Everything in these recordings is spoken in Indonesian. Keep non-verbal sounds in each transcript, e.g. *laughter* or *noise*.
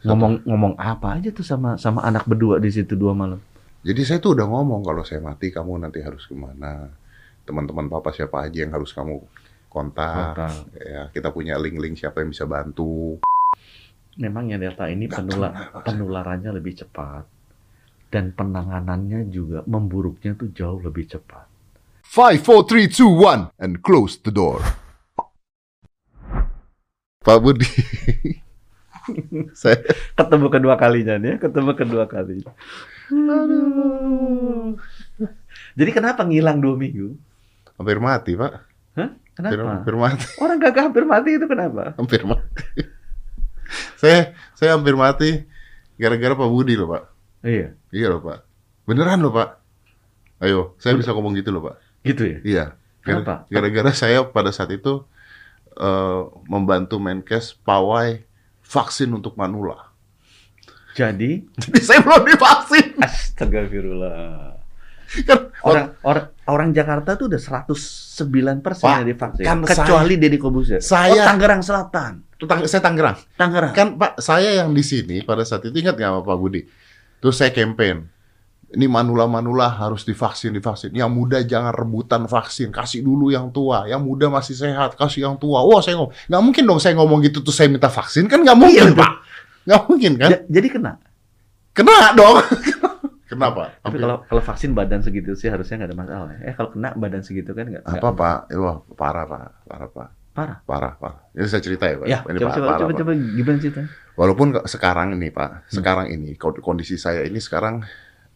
Ngomong ngomong apa aja tuh sama sama anak berdua di situ dua malam. Jadi saya tuh udah ngomong kalau saya mati kamu nanti harus ke mana. Teman-teman papa siapa aja yang harus kamu kontak. Kontak. Ya, kita punya link-link siapa yang bisa bantu. Memang yang Delta ini Nggak penula- pernah, Pak. penularannya lebih cepat dan penanganannya juga memburuknya tuh jauh lebih cepat. Five, four, three, two, one, and close the door. Pak Budi. *laughs* *laughs* saya Ketemu kedua kalinya nih, ketemu kedua kali. Jadi kenapa ngilang dua minggu? hampir mati, Pak. Hah? Hampir, Kenapa? hampir mati. Orang gagah hampir mati itu kenapa? Hampir mati. saya saya hampir mati gara-gara Pak Budi loh, Pak. Iya, Iya loh, Pak. Beneran loh, Pak. Ayo, saya bisa ngomong gitu loh, Pak. gitu ya. Iya. Kenapa? Gara-gara saya pada saat itu eh, membantu Menkes pawai vaksin untuk manula. Jadi, Jadi *laughs* saya belum divaksin. astagfirullah. Kan, Orang orang orang Jakarta tuh udah 109 persen yang divaksin. kan Kecuali Deddy Kobuser. Saya- oh, Tangerang Selatan. Tang- saya Tangerang. Tangerang. Kan Pak, saya yang di sini pada saat itu ingat nggak sama Pak Budi? Terus saya campaign. Ini manula-manula harus divaksin, divaksin. Yang muda jangan rebutan vaksin, kasih dulu yang tua. Yang muda masih sehat, kasih yang tua. Wah, saya ngomong, nggak mungkin dong saya ngomong gitu tuh saya minta vaksin kan nggak mungkin Iya, Pak. Nggak mungkin kan? Ja- jadi kena. Kena dong. *laughs* Kenapa? Tapi Hampir- kalau kalau vaksin badan segitu sih harusnya nggak ada masalah. ya. Eh kalau kena badan segitu kan nggak. apa nggak- Pak? Wah, parah Pak, parah Pak, Parah. parah Pak. Ini saya cerita ya Pak. Ya, ini coba Pak, coba parah, coba, Pak. coba gimana ceritanya? Walaupun sekarang ini Hmm. Pak, sekarang ini kondisi saya ini sekarang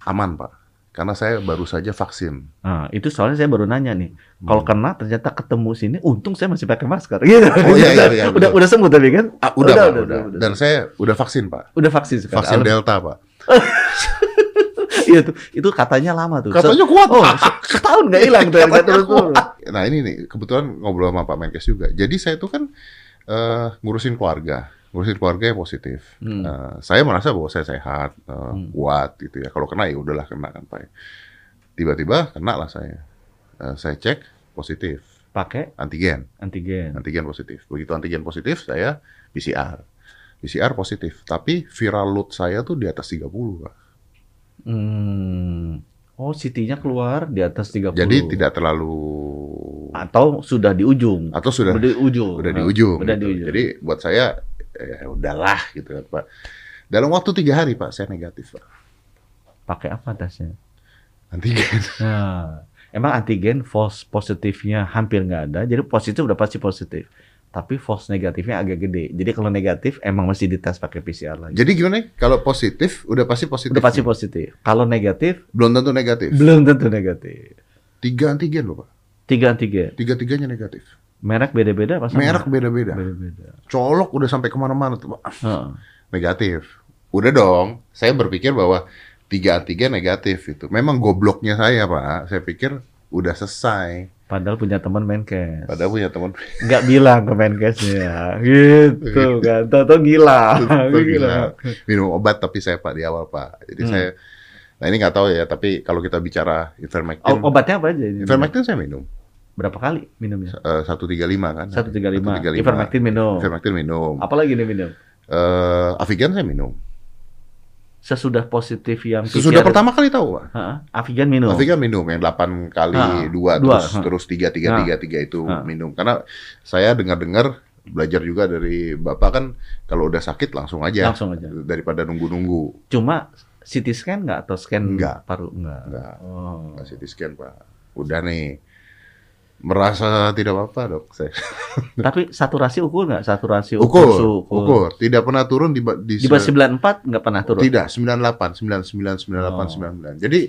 aman Pak, karena saya baru saja vaksin. Nah, itu soalnya saya baru nanya nih. Kalau kena ternyata ketemu sini, untung saya masih pakai masker. *laughs* Gitu. Hmm. Oh, iya, iya, iya, udah betul. udah sembuh tapi kan? Ah, udah, Pak, udah, udah. Dan saya udah vaksin Pak, Udah vaksin sekarang. vaksin Alhamdulillah. Delta Pak. *laughs* Iya tuh, itu katanya lama tuh. Katanya kuat Oh, *laughs* setahun nggak hilang tuh yang Katanya kuat. Nah ini nih kebetulan ngobrol sama Pak Menkes juga. Jadi saya tuh kan eh, ngurusin keluarga, ngurusin keluarga yang positif. Hmm. Eh, saya merasa bahwa saya sehat, eh, Hmm. kuat gitu ya. Kalau kena ya udahlah kena kan Pak. Tiba-tiba kena lah saya. Eh, saya cek positif, Pakai antigen, antigen. antigen positif. Begitu antigen positif saya PCR. PCR positif, tapi viral load saya tuh di atas 30, Pak. Hmm. Oh, CT-nya keluar di atas 30. Jadi tidak terlalu atau sudah di ujung. atau sudah Udah di ujung. udah di ujung. Udah gitu. di ujung. Jadi buat saya ya udahlah gitu kan Pak. Dalam waktu tiga hari Pak saya negatif Pak. pakai apa tesnya? Antigen. *laughs* Nah, emang antigen false positifnya hampir nggak ada. Jadi positif udah pasti positif. Tapi false negatifnya agak gede. Jadi kalau negatif emang mesti dites pakai PCR lagi. Jadi gimana? Kalau positif udah pasti positif. Udah pasti positif. Kalau negatif Belum tentu negatif. belum tentu negatif. Tiga antigen loh Pak. Tiga antigen. Tiga tiganya negatif. Merek beda-beda apa sama? Merek beda-beda. beda-beda. Colok udah sampai ke mana-mana tuh Pak. Negatif. Udah dong. Saya berpikir bahwa tiga antigen negatif itu. Memang gobloknya saya Pak. Saya pikir udah selesai. Padahal punya teman Menkes. Padahal punya teman nggak bilang ke Menkesnya gitu kan Toto gila gila gila. minum obat tapi saya pak di awal pak jadi Hmm. saya nah ini nggak tahu ya tapi kalau kita bicara ivermectin obatnya apa aja ini? ivermectin saya minum berapa kali minumnya? Satu tiga lima kan. Satu tiga lima. 135. ivermectin minum. Ivermectin minum. Apalagi nih minum? Eh, Avigan saya minum. Sesudah positif yang sesudah PCR pertama kali tahu pak. Heeh, Avigan minum? Avigan minum yang 8 kali dua dua, terus ah. terus tiga tiga tiga tiga itu Ah. minum. Karena saya dengar-dengar belajar juga dari bapak kan kalau udah sakit langsung aja langsung aja. daripada nunggu-nunggu. Cuma CT scan nggak atau scan Nggak. paru? Nggak. Nggak. oh. nggak CT scan pak. Udah nih merasa tidak apa-apa dok saya. *laughs* Tapi saturasi ukur nggak? Saturasi ukur su- ukur. tidak pernah turun di di, di bawah 94 nggak pernah turun? Tidak 98 99 98 99 jadi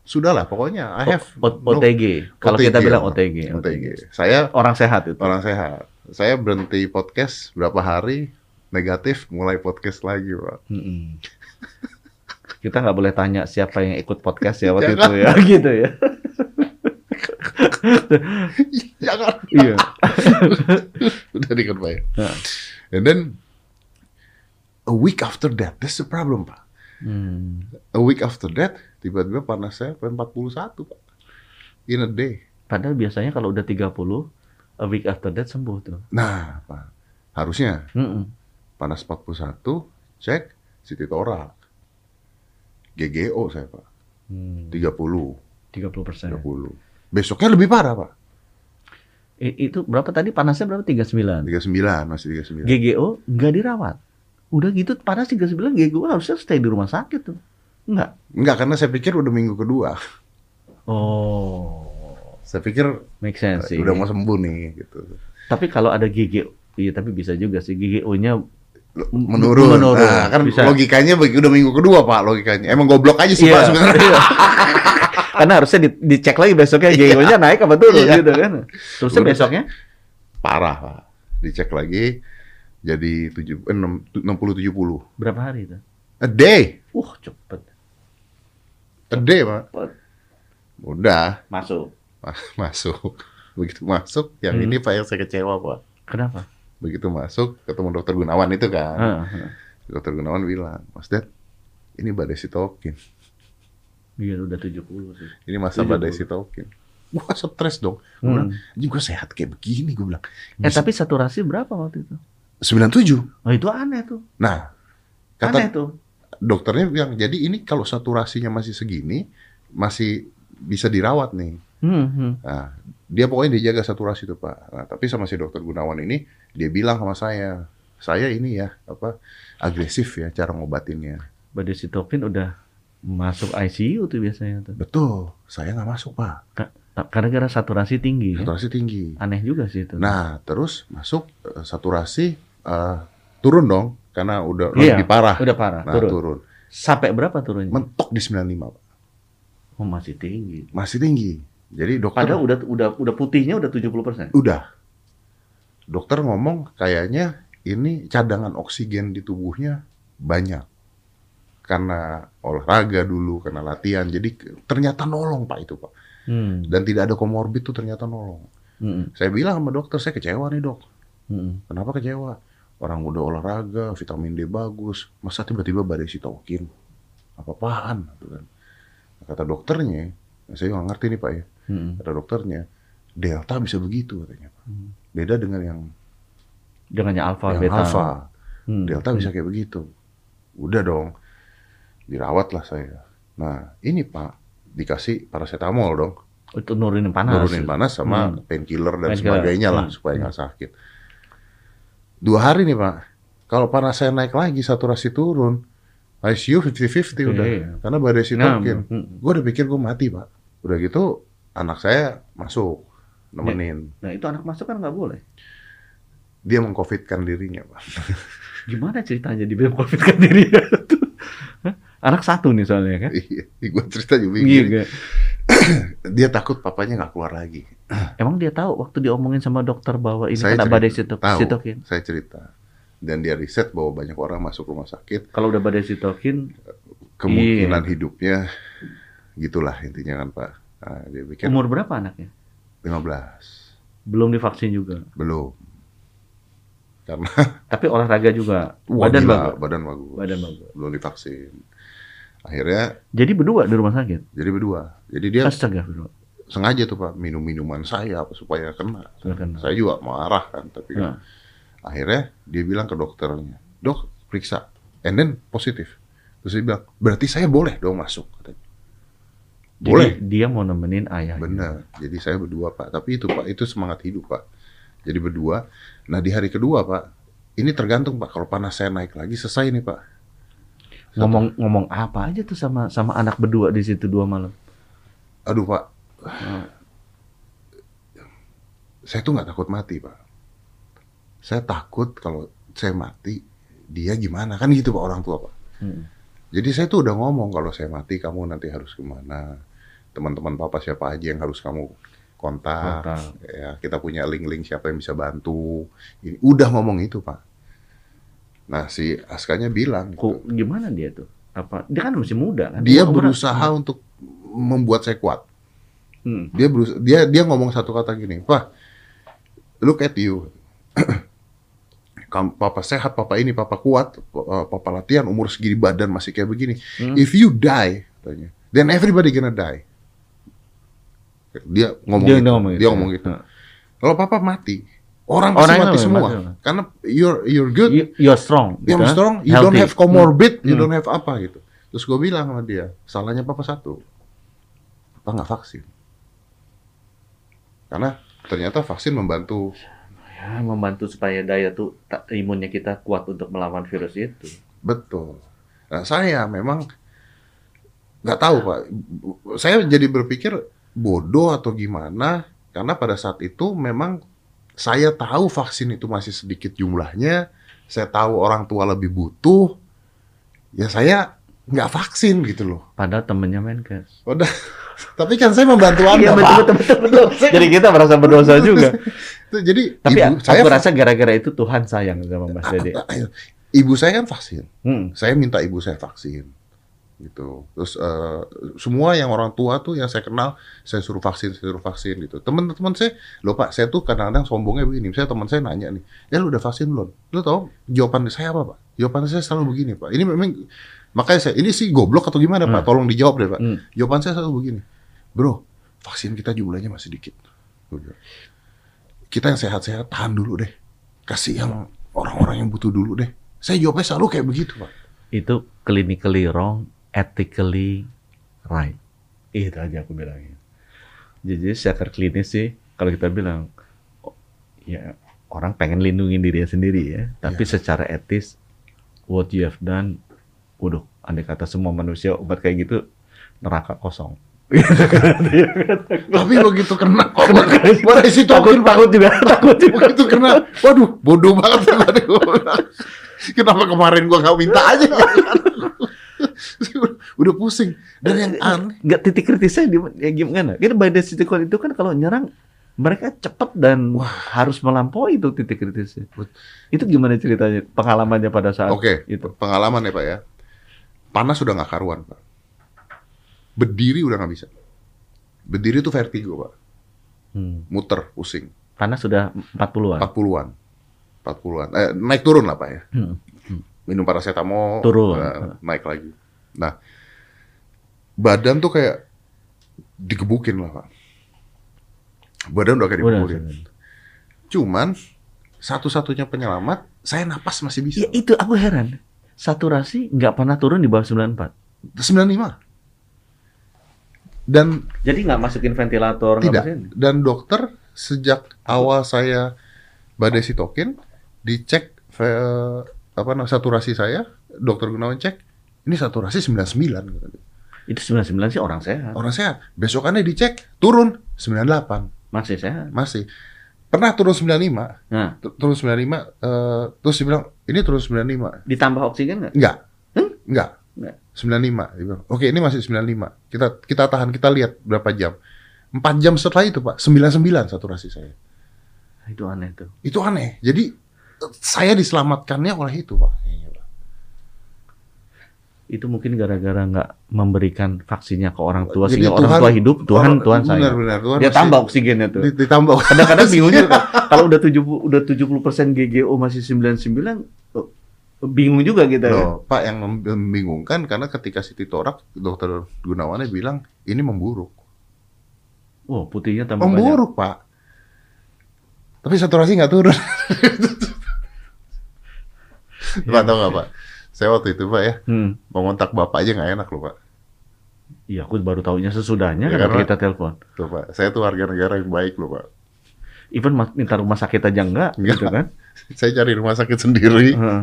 sudahlah pokoknya I have O- no- OTG kalau kita OTG, bilang Pak. OTG OTG saya orang sehat itu. orang sehat. Saya berhenti podcast berapa hari negatif mulai podcast lagi pak. Mm-mm. Kita nggak boleh tanya siapa yang ikut podcast ya waktu Jangan. itu ya, *laughs* gitu ya. *laughs* jangan *laughs* Iya. *laughs* udah di pak ya Nah. and then a week after that that's the problem pak Hmm. a week after that tiba-tiba panas saya sampai 41 pak in a day Padahal biasanya kalau udah 30, a week after that sembuh tuh. nah pak harusnya Mm-mm. panas 41 cek CT torak. GGO saya Pak, Hmm, 30, 30 persen. 30. Besoknya lebih parah Pak, itu berapa tadi panasnya berapa? 39. 39, masih 39. GGO nggak dirawat. Udah gitu panas 39 GGO harusnya stay di rumah sakit tuh. Enggak. Enggak, karena saya pikir udah minggu kedua. Oh. Saya pikir Make sense sih. udah mau sembuh nih gitu. Tapi kalau ada GGO, iya tapi bisa juga sih GGO-nya Menurun. Menurun. Nah, kan Bisa. logikanya udah minggu kedua Pak logikanya. Emang goblok aja sih Iya. Pak sebenarnya. *laughs* Iya. Karena harusnya di- dicek lagi besoknya GGO-nya naik apa turun Iya. gitu kan. Terusnya besoknya Parah Pak. Dicek lagi jadi 7 eh, 60 70. berapa hari itu? A day. Uh, cepet. A day, Pak. Cepet. Udah Masuk. mas- masuk. *laughs* Begitu masuk, yang Hmm. ini Pak yang saya kecewa, Pak. Kenapa? Begitu masuk, ketemu dokter Gunawan itu kan. Heeh, heeh. Dokter Gunawan bilang, Mas Dad, ini badai sitokin. Iya udah 70 sih. Ini masa 70. badai sitokin. Wah, stres dong. Gue bilang, Hmm. gue sehat kayak begini, gue bilang. Eh tapi saturasi berapa waktu itu? 97. Oh itu aneh tuh. Nah, Aneh kata tuh. dokternya bilang, jadi ini kalau saturasinya masih segini, masih bisa dirawat nih. Hmm, hmm. Nah, dia pokoknya dijaga saturasi itu Pak. Nah, tapi sama si dokter Gunawan ini, dia bilang sama saya, saya ini ya, apa, agresif ya cara ngobatinnya. Badai sitokin udah masuk ICU tuh biasanya tuh. Betul, saya nggak masuk Pak. Ka- Karena gara saturasi tinggi. kan? Saturasi tinggi. Aneh juga sih itu. Nah, terus masuk eh, saturasi eh, turun dong, karena udah Iya, lebih parah. udah parah, Nah, turun. turun. Sampai berapa turunnya? Mentok di 95 Pak. Oh masih tinggi. Masih tinggi. Jadi dokter Padahal udah udah udah putihnya udah 70%. udah. Dokter ngomong kayaknya ini cadangan oksigen di tubuhnya banyak. Karena olahraga dulu, karena latihan. Jadi ternyata nolong Pak itu Pak. Hmm. Dan tidak ada komorbid tuh ternyata nolong. Hmm. Saya bilang sama dokter, saya kecewa nih dok. Hmm. Kenapa kecewa? Orang udah olahraga, vitamin D bagus. Masa tiba-tiba badai sitokin? Apa-apaan? Gitu kan. Kata dokternya, saya nggak ngerti nih Pak ya. Hmm. Kata dokternya, Delta bisa begitu katanya Pak. Hmm. Beda dengan yang, alfa yang beta. alfa. Hmm. Delta bisa kayak begitu. Udah dong, dirawat lah saya. Nah ini Pak, dikasih paracetamol dong. Itu nurunin panas. Nurunin panas sama Hmm. painkiller dan Painkiller. sebagainya lah Hmm. supaya nggak sakit. Dua hari nih Pak, kalau panas saya naik lagi, saturasi turun, ICU 50-50 udah. Iya. Karena badai Nah, sitokin. hmm. Gue udah pikir gue mati Pak. Udah gitu, anak saya masuk, nemenin. Nah itu anak masuk kan nggak boleh. Dia mengcovidkan dirinya Pak. Gimana ceritanya di BEM COVID kan diri tuh? Hah? Anak satu nih soalnya kan? Iya, gue cerita juga Iya? Dia takut papanya nggak keluar lagi. Emang dia tahu waktu diomongin sama dokter bahwa ini Saya kena cerita. badai sitok Tahu. sitokin. Saya cerita. Dan dia riset bahwa banyak orang masuk rumah sakit, Kalau udah badai sitokin, kemungkinan Iya. hidupnya gitulah intinya kan Pak. Nah, dia pikir umur berapa anaknya? 15. Belum divaksin juga. Belum. Karena Tapi olahraga juga. Wah, badan gila, bagus. badan bagus. Badan bagus. Belum divaksin. Akhirnya Jadi berdua di rumah sakit. jadi berdua. Jadi dia Astaga, berdua. sengaja tuh Pak minum minuman saya supaya kena. Supaya kena. Saya juga marah kan, tapi kan Nah. akhirnya dia bilang ke dokternya, dok periksa, and then positif. Terus dia bilang, berarti saya boleh dong masuk. Katanya. Jadi Boleh. dia mau nemenin ayah. Benar. Jadi saya berdua Pak. Tapi itu Pak, itu semangat hidup Pak. Jadi berdua. Nah di hari kedua Pak, ini tergantung Pak. Kalau panas saya naik lagi selesai nih Pak. Ngomong ngomong apa aja tuh sama sama anak berdua di situ dua malam. Aduh Pak, saya tuh nggak takut mati Pak. Saya takut kalau saya mati, dia gimana? Kan gitu Pak orang tua Pak. Hmm. Jadi saya tuh udah ngomong kalau saya mati kamu nanti harus ke mana. Teman-teman papa siapa aja yang harus kamu kontak. Kontak. Ya, kita punya link-link siapa yang bisa bantu. Ini udah ngomong itu Pak. Nah si Askanya bilang, Kok gimana dia tuh? Apa dia kan masih muda kan? dia Umur- berusaha untuk membuat saya kuat. Hmm. Dia berusaha, dia dia ngomong satu kata gini, Pak, look at you. *clears throat* Kamu, papa sehat, papa ini, papa kuat, uh, papa latihan, umur segini badan masih kayak begini. Hmm. If you die, katanya, then everybody gonna die. Dia ngomong Dia gitu. ngomong gitu. Dia ngomong gitu. Nah. Kalau papa mati, Orang pasti Orang mati semua. mati. Karena you're you're good, You, you're strong. you're gitu kan? strong, you don't Healthy. have comorbid, you Hmm. don't have apa gitu. Terus gue bilang sama dia, salahnya papa satu, papa nggak vaksin. Karena ternyata vaksin membantu. Ya, membantu supaya daya tuh imunnya kita kuat untuk melawan virus itu. Betul. Nah, saya memang nggak tahu pak. Saya jadi berpikir bodoh atau gimana karena pada saat itu memang saya tahu vaksin itu masih sedikit jumlahnya. Saya tahu orang tua lebih butuh. Ya saya nggak vaksin gitu loh. Padahal temennya Menkes. Udah. *laughs* Tapi kan saya membantu Iya anda betul pak. betul betul betul. *laughs* Jadi kita merasa berdosa *laughs* juga. Jadi Tapi ibu aku saya rasa gara-gara itu Tuhan sayang sama Mas Dede. ibu saya kan vaksin. Hmm. saya minta ibu saya vaksin gitu. Terus eh, semua yang orang tua tuh yang saya kenal saya suruh vaksin saya suruh vaksin gitu. Teman-teman saya loh pak saya tuh kadang-kadang sombongnya begini. Saya teman saya nanya nih ya lu udah vaksin belum? Lu tahu jawaban saya apa pak? Jawaban saya selalu begini pak. Ini memang makanya saya ini sih goblok atau gimana pak? Hmm. tolong dijawab deh pak. Hmm. jawaban saya selalu begini bro vaksin kita jumlahnya masih dikit. Kita yang sehat-sehat tahan dulu deh. Kasih yang orang-orang yang butuh dulu deh. Saya jawabnya selalu kayak begitu pak. Itu clinically wrong, ethically right. Itu aja aku bilangnya. Jadi secara klinis sih, kalau kita bilang, oh, ya orang pengen lindungi dirinya sendiri ya. Tapi secara etis, what you have done, waduh, andai kata semua manusia obat kayak gitu, neraka kosong. Tapi begitu kena obat, pada isi takut, takut juga, takut juga. begitu kena, waduh, bodoh banget. *laughs* Kenapa kemarin gua nggak minta aja? *laughs* Udah pusing. Dan yang aneh, nggak titik kritisnya di ya gimana? Kita by decision itu kan kalau nyerang mereka cepat dan harus melampaui itu titik kritisnya. Itu gimana ceritanya? Pengalamannya pada saat oke, itu. pengalaman ya pak ya. Panas sudah nggak karuan pak. Berdiri udah nggak bisa. Berdiri tuh vertigo pak, Hmm. muter, pusing. Panas sudah 40-an. 40-an. 40-an. Eh, naik turun lah pak ya. Hmm. minum paracetamol Turun. nah, naik lagi. Nah, badan tuh kayak digebukin lah pak. Badan udah kayak Udah, digebukin. Cuman satu-satunya penyelamat, saya napas masih bisa. Ya itu aku heran. Saturasi nggak pernah turun di bawah 94. 95. Dan Jadi nggak masukin ventilator, tidak. masukin. Dan dokter sejak awal saya badai sitokin dicek eh, apa saturasi saya, dokter Gunawan cek, ini saturasi 99 kata dia. Itu 99 sih orang sehat. Orang sehat. Besokannya dicek, turun 98. Masih sehat. Masih. Pernah turun 95, Nah, tu- turun 95, eh, terus dia bilang, ini turun 95. ditambah oksigen nggak? Enggak. Hmm? Enggak. Enggak. 95. Dia bilang, Oke, ini masih 95. Kita kita tahan, kita lihat berapa jam. 4 jam setelah itu, Pak, 99 saturasi saya. Itu aneh tuh. Itu aneh. Jadi saya diselamatkannya oleh itu, Pak. Itu mungkin gara-gara nggak memberikan vaksinnya ke orang tua Jadi sehingga orang tua hidup, Tuhan orang- Tuhan benar, sayang. benar, Tuhan Dia masih- tambah oksigennya tuh. di- ditambah. Kadang-kadang *laughs* bingung juga kan. kalau udah 70 udah 70% GGO masih 99 oh, bingung juga kita ya. Loh, Pak yang mem- membingungkan karena ketika Siti Torak, dokter Gunawannya bilang ini memburuk. Oh, putihnya tambah banyak. Memburuk, Pak. Tapi saturasi nggak turun. *laughs* Pak tahu nggak Pak? Saya waktu itu Pak ya, Hmm. mau ngontak Bapak aja nggak enak loh Pak. Iya, aku baru tahunya sesudahnya Ya, kan karena- kita telepon. Tuh Pak, saya tuh warga negara yang baik loh Pak. Even minta rumah sakit aja enggak, Enggak. gitu kan? *laughs* Saya cari rumah sakit sendiri, Heeh.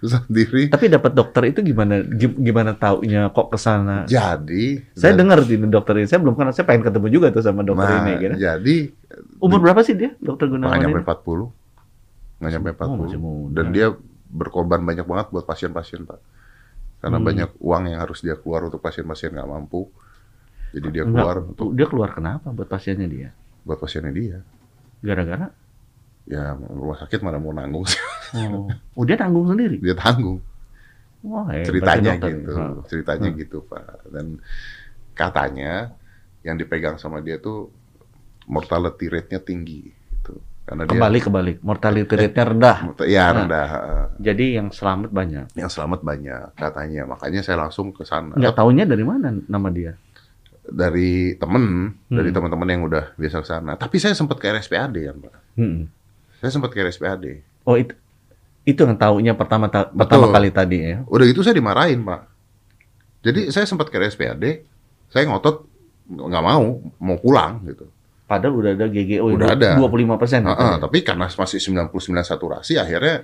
sendiri. Tapi dapat dokter itu gimana? Gim- Gimana taunya kok ke sana? Jadi, Saya dan- dengar ini dokter ini. Saya belum kenal. Saya pengen ketemu juga tuh sama dokter nah, ini. Gitu. jadi Umur berapa sih dia, dokter Gunawan nggak nyampe? 40, nggak nyampe 40. Oh, masih muda. Dan dia berkorban banyak banget buat pasien-pasien Pak. Karena Hmm. banyak uang yang harus dia keluar untuk pasien-pasien nggak mampu. Jadi dia Enggak, keluar untuk dia keluar kenapa buat pasiennya dia? buat pasiennya dia. Gara-gara? Ya rumah sakit mana mau nanggung sih. Oh, oh dia tanggung sendiri. dia tanggung. Wah, ceritanya ya dokter. gitu, Heeh. ceritanya Hmm. gitu pak. Dan katanya yang dipegang sama dia tuh mortality rate-nya tinggi, Karena dia Kebalik kebalik, mortality rate-nya rendah. ya Nah. rendah. Jadi yang selamat banyak. Yang selamat banyak katanya, makanya saya langsung ke sana. Nggak taunya dari mana nama dia? Dari temen, dari Hmm. teman-teman yang udah biasa ke sana. Tapi saya sempat ke RSPAD ya, pak. Hmm. Saya sempat ke RSPAD. Oh itu itu yang taunya pertama ta- pertama Betul. kali tadi ya. Udah gitu saya dimarahin, Pak. Jadi saya sempat ke RSPAD, saya ngotot nggak mau, mau pulang gitu. Padahal udah ada GGO Udah ada. 25 persen. Ah, ah, tapi karena masih 99 saturasi, akhirnya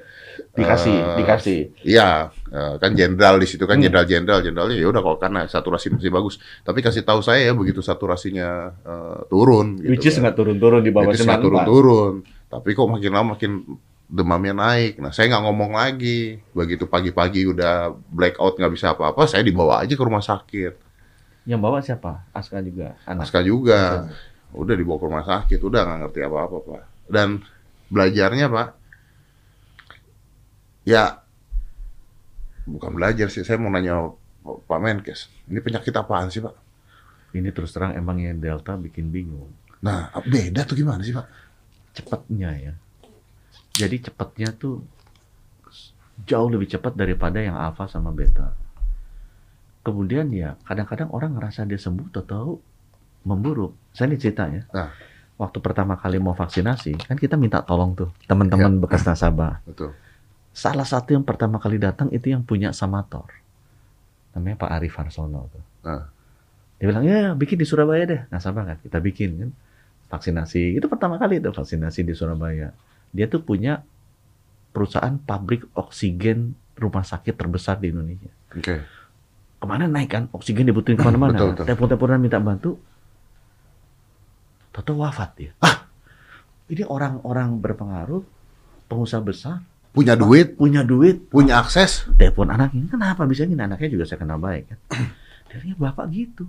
dikasih, eh, dikasih. Iya, eh, kan jenderal di situ kan Hmm. jenderal-jenderal, jenderalnya ya udah kok karena saturasi masih bagus. Tapi kasih tahu saya ya begitu saturasinya eh, turun gitu. Which is kan. nggak turun-turun di bawah 94. turun-turun. Tapi kok makin lama makin demamnya naik. Nah, saya nggak ngomong lagi. Begitu pagi-pagi udah blackout nggak bisa apa-apa, saya dibawa aja ke rumah sakit. Yang bawa siapa? Aska juga. Anak. Aska juga. Udah dibawa ke rumah sakit, udah nggak ngerti apa-apa, Pak. Dan belajarnya, Pak, ya bukan belajar sih. Saya mau nanya Pak Menkes, ini penyakit apaan sih, Pak? Ini terus terang emang yang Delta bikin bingung. Nah, beda tuh gimana sih, Pak? Cepatnya ya. Jadi cepatnya tuh jauh lebih cepat daripada yang Alpha sama Beta. Kemudian ya kadang-kadang orang ngerasa dia sembuh tahu memburuk. Saya nih cerita ya. Nah. Waktu pertama kali mau vaksinasi, kan kita minta tolong tuh teman-teman bekas nasabah. Betul. Salah satu yang pertama kali datang itu yang punya Samator. Namanya Pak Arif Harsono tuh. Nah. Dia bilang, ya bikin di Surabaya deh. Nasabah kan, kita bikin kan. Vaksinasi, itu pertama kali itu vaksinasi di Surabaya. Dia tuh punya perusahaan pabrik oksigen rumah sakit terbesar di Indonesia. Oke. Ke mana naik kan, oksigen dibutuhin ke mana-mana. Betul. Telepon-teleponan minta bantu. Toto wafat dia. Ini orang-orang berpengaruh, pengusaha besar, Punya duit, punya duit, punya akses. telepon anaknya kenapa bisa gini anaknya juga saya kenal baik kan *clears throat* bilang, bapak gitu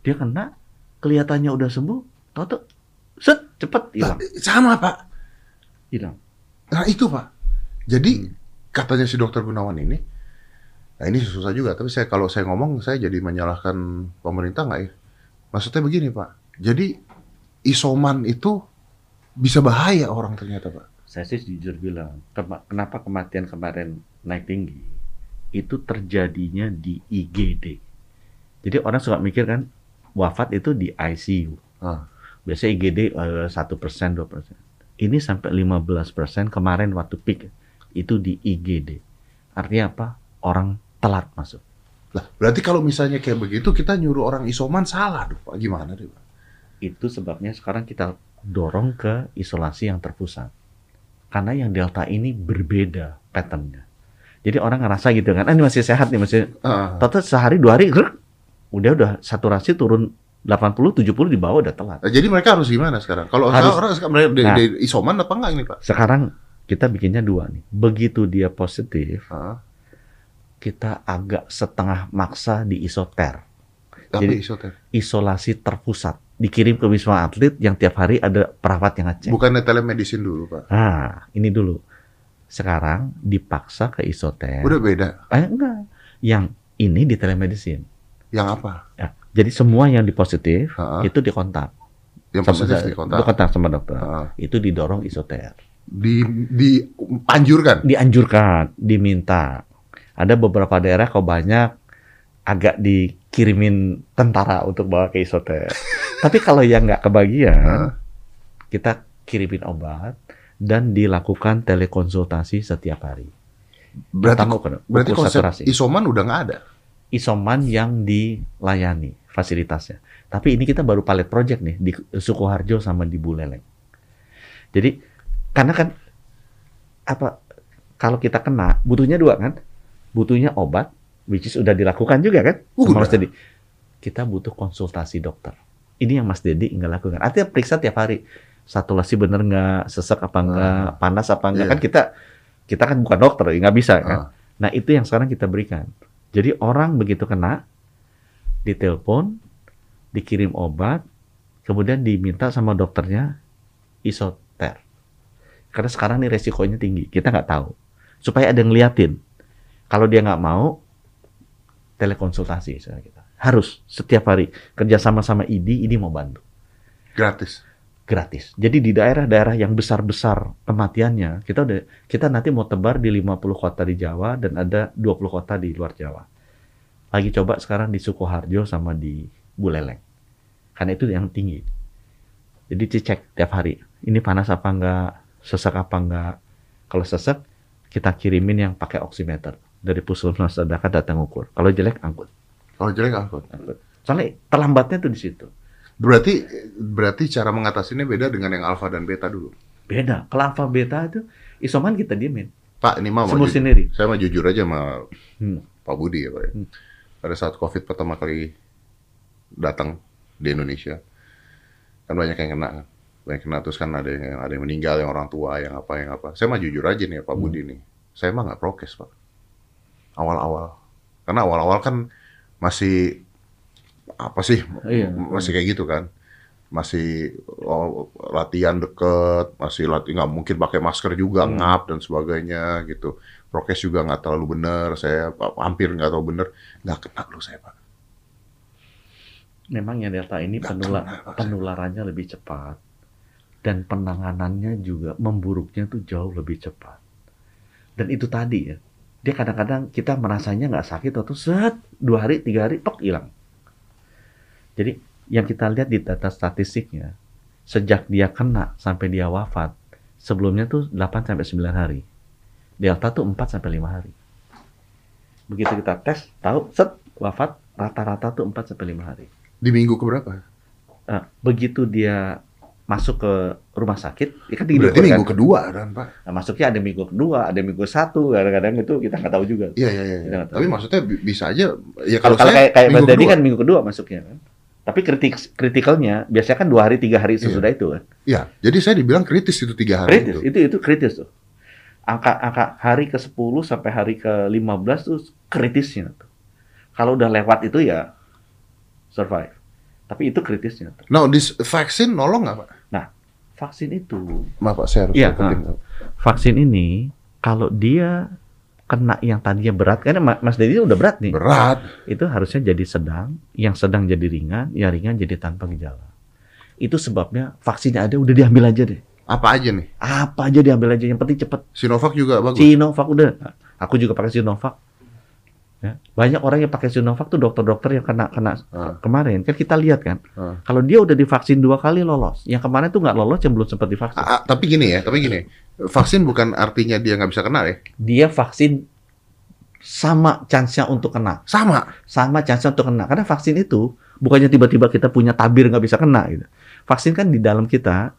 dia kena kelihatannya udah sembuh toto set cepet hilang Sama, Pak. hilang Nah, itu, Pak. Jadi Hmm. katanya si dokter Gunawan ini, nah ini susah juga. Tapi saya kalau saya ngomong, saya jadi menyalahkan pemerintah nggak ya? Maksudnya begini, Pak. Jadi isoman itu bisa bahaya orang ternyata, Pak. saya sih jujur bilang kenapa kematian kemarin naik tinggi itu terjadinya di IGD jadi orang suka mikir kan wafat itu di ICU Ah. biasanya IGD eh, satu persen dua persen ini sampai 15 persen kemarin waktu peak itu di IGD artinya apa orang telat masuk Lah, berarti kalau misalnya kayak begitu, kita nyuruh orang isoman salah, dong, Pak. Gimana deh, Pak? Itu sebabnya sekarang kita dorong ke isolasi yang terpusat karena yang delta ini berbeda patternnya jadi orang ngerasa gitu kan ah, ini masih sehat nih masih Ah, Tata sehari dua hari grek, udah udah saturasi turun 80 70 di bawah udah telat jadi mereka harus gimana sekarang? Kalau Harus- orang sekarang mereka di, Nah. di isoman apa enggak ini, Pak? sekarang kita bikinnya dua nih begitu dia positif Ah, kita agak setengah maksa di isoter tapi Jadi- isoter. isolasi terpusat dikirim ke wisma atlet yang tiap hari ada perawat yang ngecek Bukannya telemedicine dulu, Pak. Nah, ini dulu. Sekarang dipaksa ke isoter. Udah beda. Eh, enggak. Yang ini di telemedicine. Yang apa? Ya. Jadi semua yang di positif Ah, itu dikontak. yang Sama- positif di kontak. Dikontak sama dokter. Ah, Itu didorong isoter. di dianjurkan. Dianjurkan, diminta. Ada beberapa daerah kok banyak agak dikirimin tentara untuk bawa ke isoter. *laughs* Tapi kalau yang nggak kebagian, kita kirimin obat dan dilakukan telekonsultasi setiap hari. Berarti Pertama, berarti konsep saturasi. isoman udah nggak ada. isoman yang dilayani fasilitasnya. Tapi ini kita baru pilot project nih di Sukoharjo sama di Buleleng. Jadi karena kan apa kalau kita kena butuhnya dua kan? Butuhnya obat which is udah dilakukan juga kan? Sama Udah. Mas Dedi. Kita butuh konsultasi dokter. Ini yang Mas Dedi nggak lakukan. Artinya periksa tiap hari. Saturasi bener nggak, sesek apa enggak, panas apa enggak Iya. kan kita kita kan bukan dokter, nggak bisa kan? Ah. Nah itu yang sekarang kita berikan. Jadi orang begitu kena, ditelepon, dikirim obat, kemudian diminta sama dokternya isoter. Karena sekarang nih resikonya tinggi, kita nggak tahu. Supaya ada yang ngeliatin. Kalau dia nggak mau, telekonsultasi misalnya kita. Harus setiap hari kerja sama sama ID, ID mau bantu Gratis. gratis. Jadi di daerah-daerah yang besar-besar kematiannya, kita udah kita nanti mau tebar di 50 kota di Jawa dan ada 20 kota di luar Jawa. Lagi coba sekarang di Sukoharjo sama di Buleleng. Karena itu yang tinggi. Jadi dicek tiap hari. Ini panas apa enggak? sesak apa enggak. Kalau sesak, kita kirimin yang pakai oximeter dari puskesmas terdekat datang ukur. Kalau jelek angkut. Kalau jelek angkut. angkut. Soalnya terlambatnya tuh di situ. Berarti berarti cara mengatasinya beda dengan yang alfa dan beta dulu. Beda. Kalau alfa beta itu isoman kita diemin. Pak, ini mau Sembuh ju- sendiri. saya mau jujur aja sama Hmm. Pak Budi ya Pak. ya. Hmm. Pada saat COVID pertama kali datang di Indonesia, kan banyak yang kena. Banyak yang kena terus kan ada yang ada yang meninggal, yang orang tua, yang apa, yang apa. Saya mah jujur aja nih ya, Pak Hmm. Budi nih. Saya mah nggak prokes Pak. Awal-awal. Karena awal-awal kan masih apa sih? Iya. Masih kayak gitu kan. Masih oh, latihan deket, masih latihan nggak mungkin pakai masker juga, Hmm. ngap dan sebagainya gitu. Prokes juga nggak terlalu benar, saya hampir nggak tahu benar, nggak kena loh saya pak. Memang yang delta ini Nggak penula- kena, Pak. penularannya lebih cepat dan penanganannya juga memburuknya tuh jauh lebih cepat. Dan itu tadi ya, dia kadang-kadang kita merasanya nggak sakit atau set dua hari tiga hari tok hilang. Jadi yang kita lihat di data statistiknya, sejak dia kena sampai dia wafat, sebelumnya tuh 8 sampai 9 hari. Delta tuh 4 sampai 5 hari. Begitu kita tes, tahu set wafat rata-rata tuh 4 sampai 5 hari. Di minggu keberapa? Nah, begitu dia masuk ke rumah sakit, ya kan Berarti kan? minggu kedua kan pak? Nah, masuknya ada minggu kedua, ada minggu satu, kadang-kadang itu kita nggak tahu juga. Iya iya iya. Tahu. Tapi maksudnya bi- bisa aja. Ya Kalau kalau saya kayak kayak minggu kedua. kan minggu kedua masuknya kan. Tapi kritik kritikalnya biasanya kan dua hari tiga hari sesudah itu kan. Iya. Jadi saya dibilang kritis itu tiga hari Kritis, itu. itu itu kritis tuh. Angka angka hari ke 10 sampai hari ke 15 tuh kritisnya tuh. Kalau udah lewat itu ya survive. Tapi itu kritisnya. Nah, dis vaksin nolong nggak pak? Vaksin itu Maaf pak, saya harus tahu penting. vaksin ini kalau dia kena yang tadinya berat karena Ma- Mas Dedi udah berat nih. Berat. Itu harusnya jadi sedang, yang sedang jadi ringan, yang ringan jadi tanpa gejala. Itu sebabnya vaksinnya ada udah diambil aja deh. Apa aja nih? Apa aja diambil aja yang penting cepet. Sinovac juga bagus. Sinovac udah. Aku juga pakai Sinovac. Ya. Banyak orang yang pakai Sinovac tuh dokter-dokter yang kena kena Ah. kemarin kan kita lihat kan. Ah. Kalau dia udah divaksin dua kali lolos, yang kemarin tuh nggak lolos yang belum sempat divaksin. Ah, ah, tapi gini ya, tapi gini. Vaksin bukan artinya dia nggak bisa kena ya. Dia vaksin sama chance-nya untuk kena. Sama. sama chance untuk kena. Karena vaksin itu bukannya tiba-tiba kita punya tabir nggak bisa kena gitu. Vaksin kan di dalam kita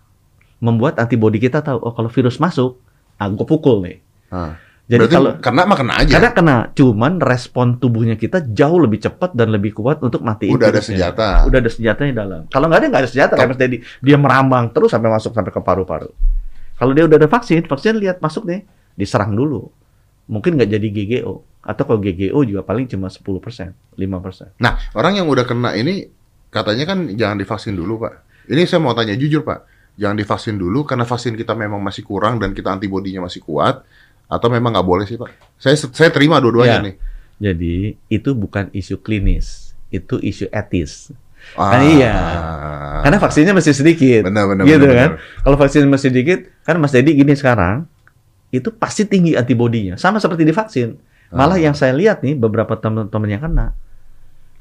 membuat antibodi kita tahu oh kalau virus masuk, ah gue pukul nih. Ah. Jadi Berarti kalau kena mah kena aja. karena kena, cuman respon tubuhnya kita jauh lebih cepat dan lebih kuat untuk matiin. Udah ada senjata. Udah ada senjatanya dalam. Kalau nggak ada nggak ada senjata, kayak Mas Dedi. Dia merambang terus sampai masuk sampai ke paru-paru. Kalau dia udah ada vaksin, vaksin lihat masuk nih, diserang dulu. Mungkin nggak jadi GGO. Atau kalau GGO juga paling cuma 10%, 5%. Nah, orang yang udah kena ini katanya kan jangan divaksin dulu, Pak. Ini saya mau tanya jujur, Pak. Jangan divaksin dulu karena vaksin kita memang masih kurang dan kita antibodinya masih kuat atau memang nggak boleh sih, Pak? Saya saya terima dua-duanya Ya. nih. Jadi itu bukan isu klinis, itu isu etis. Ah, Kan iya. Karena vaksinnya masih sedikit. benar benar gitu benar, kan. benar. Kalau vaksin masih sedikit, kan Mas Dedi gini sekarang, itu pasti tinggi antibodinya. Sama seperti divaksin. Malah Ah. yang saya lihat nih beberapa teman-teman yang kena,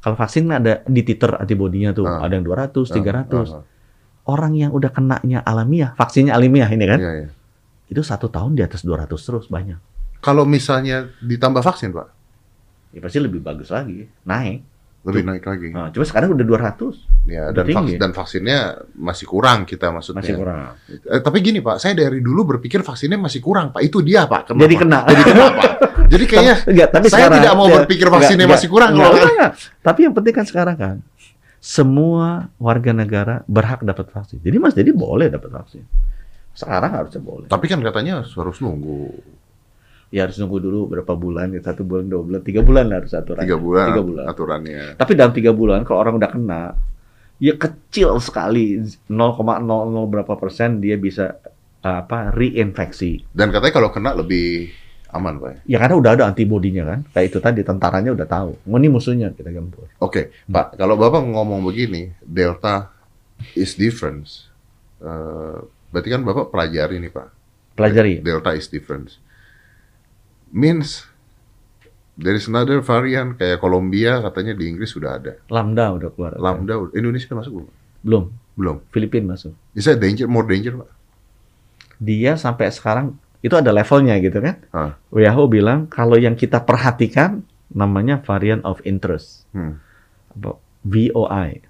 kalau vaksin ada di titer antibodinya tuh, Ah. ada yang 200, 300. Ah, ah, Orang yang udah kenanya alamiah, vaksinnya alamiah ini ah. kan, Iya, iya. Itu satu tahun di atas 200 terus banyak. Kalau misalnya ditambah vaksin, Pak, Ya pasti lebih bagus lagi, naik. lebih naik lagi. Nah, cuma sekarang udah 200, Ya, udah dan, tinggi. vaks- dan vaksinnya masih kurang kita maksudnya. masih kurang. Eh, tapi gini Pak, saya dari dulu berpikir vaksinnya masih kurang Pak. Itu dia Pak. Kenapa? Jadi kena. Jadi kena Pak. Jadi *laughs* kayaknya Enggak, tapi saya sekarang, tidak mau ya, berpikir vaksinnya enggak, masih kurang enggak, enggak, enggak. Tapi yang penting kan sekarang kan semua warga negara berhak dapat vaksin. Jadi Mas jadi boleh dapat vaksin. Sekarang harusnya boleh. Tapi kan katanya harus nunggu Ya harus nunggu dulu berapa bulan, ya, satu bulan, dua bulan, tiga bulan harus aturan. tiga bulan, Tiga bulan. aturannya. Tapi dalam tiga bulan kalau orang udah kena, ya kecil sekali 0,00 berapa persen dia bisa apa reinfeksi. Dan katanya kalau kena lebih aman Pak. Ya karena udah ada antibodinya kan. Kayak itu tadi tentaranya udah tahu. Oh, ini musuhnya kita gempur. Oke Pak, kalau Bapak ngomong begini, Delta is different. Eh, berarti kan Bapak pelajari nih Pak. Pelajari. Delta is different. Means there is another variant kayak Kolombia katanya di Inggris sudah ada. Lambda udah keluar. Lambda Indonesia masuk belum? Belum. Belum. Filipina masuk. Is that danger more danger Pak? dia sampai sekarang itu ada levelnya gitu kan. Ah. WHO bilang kalau yang kita perhatikan namanya variant of interest, Hmm. VOI.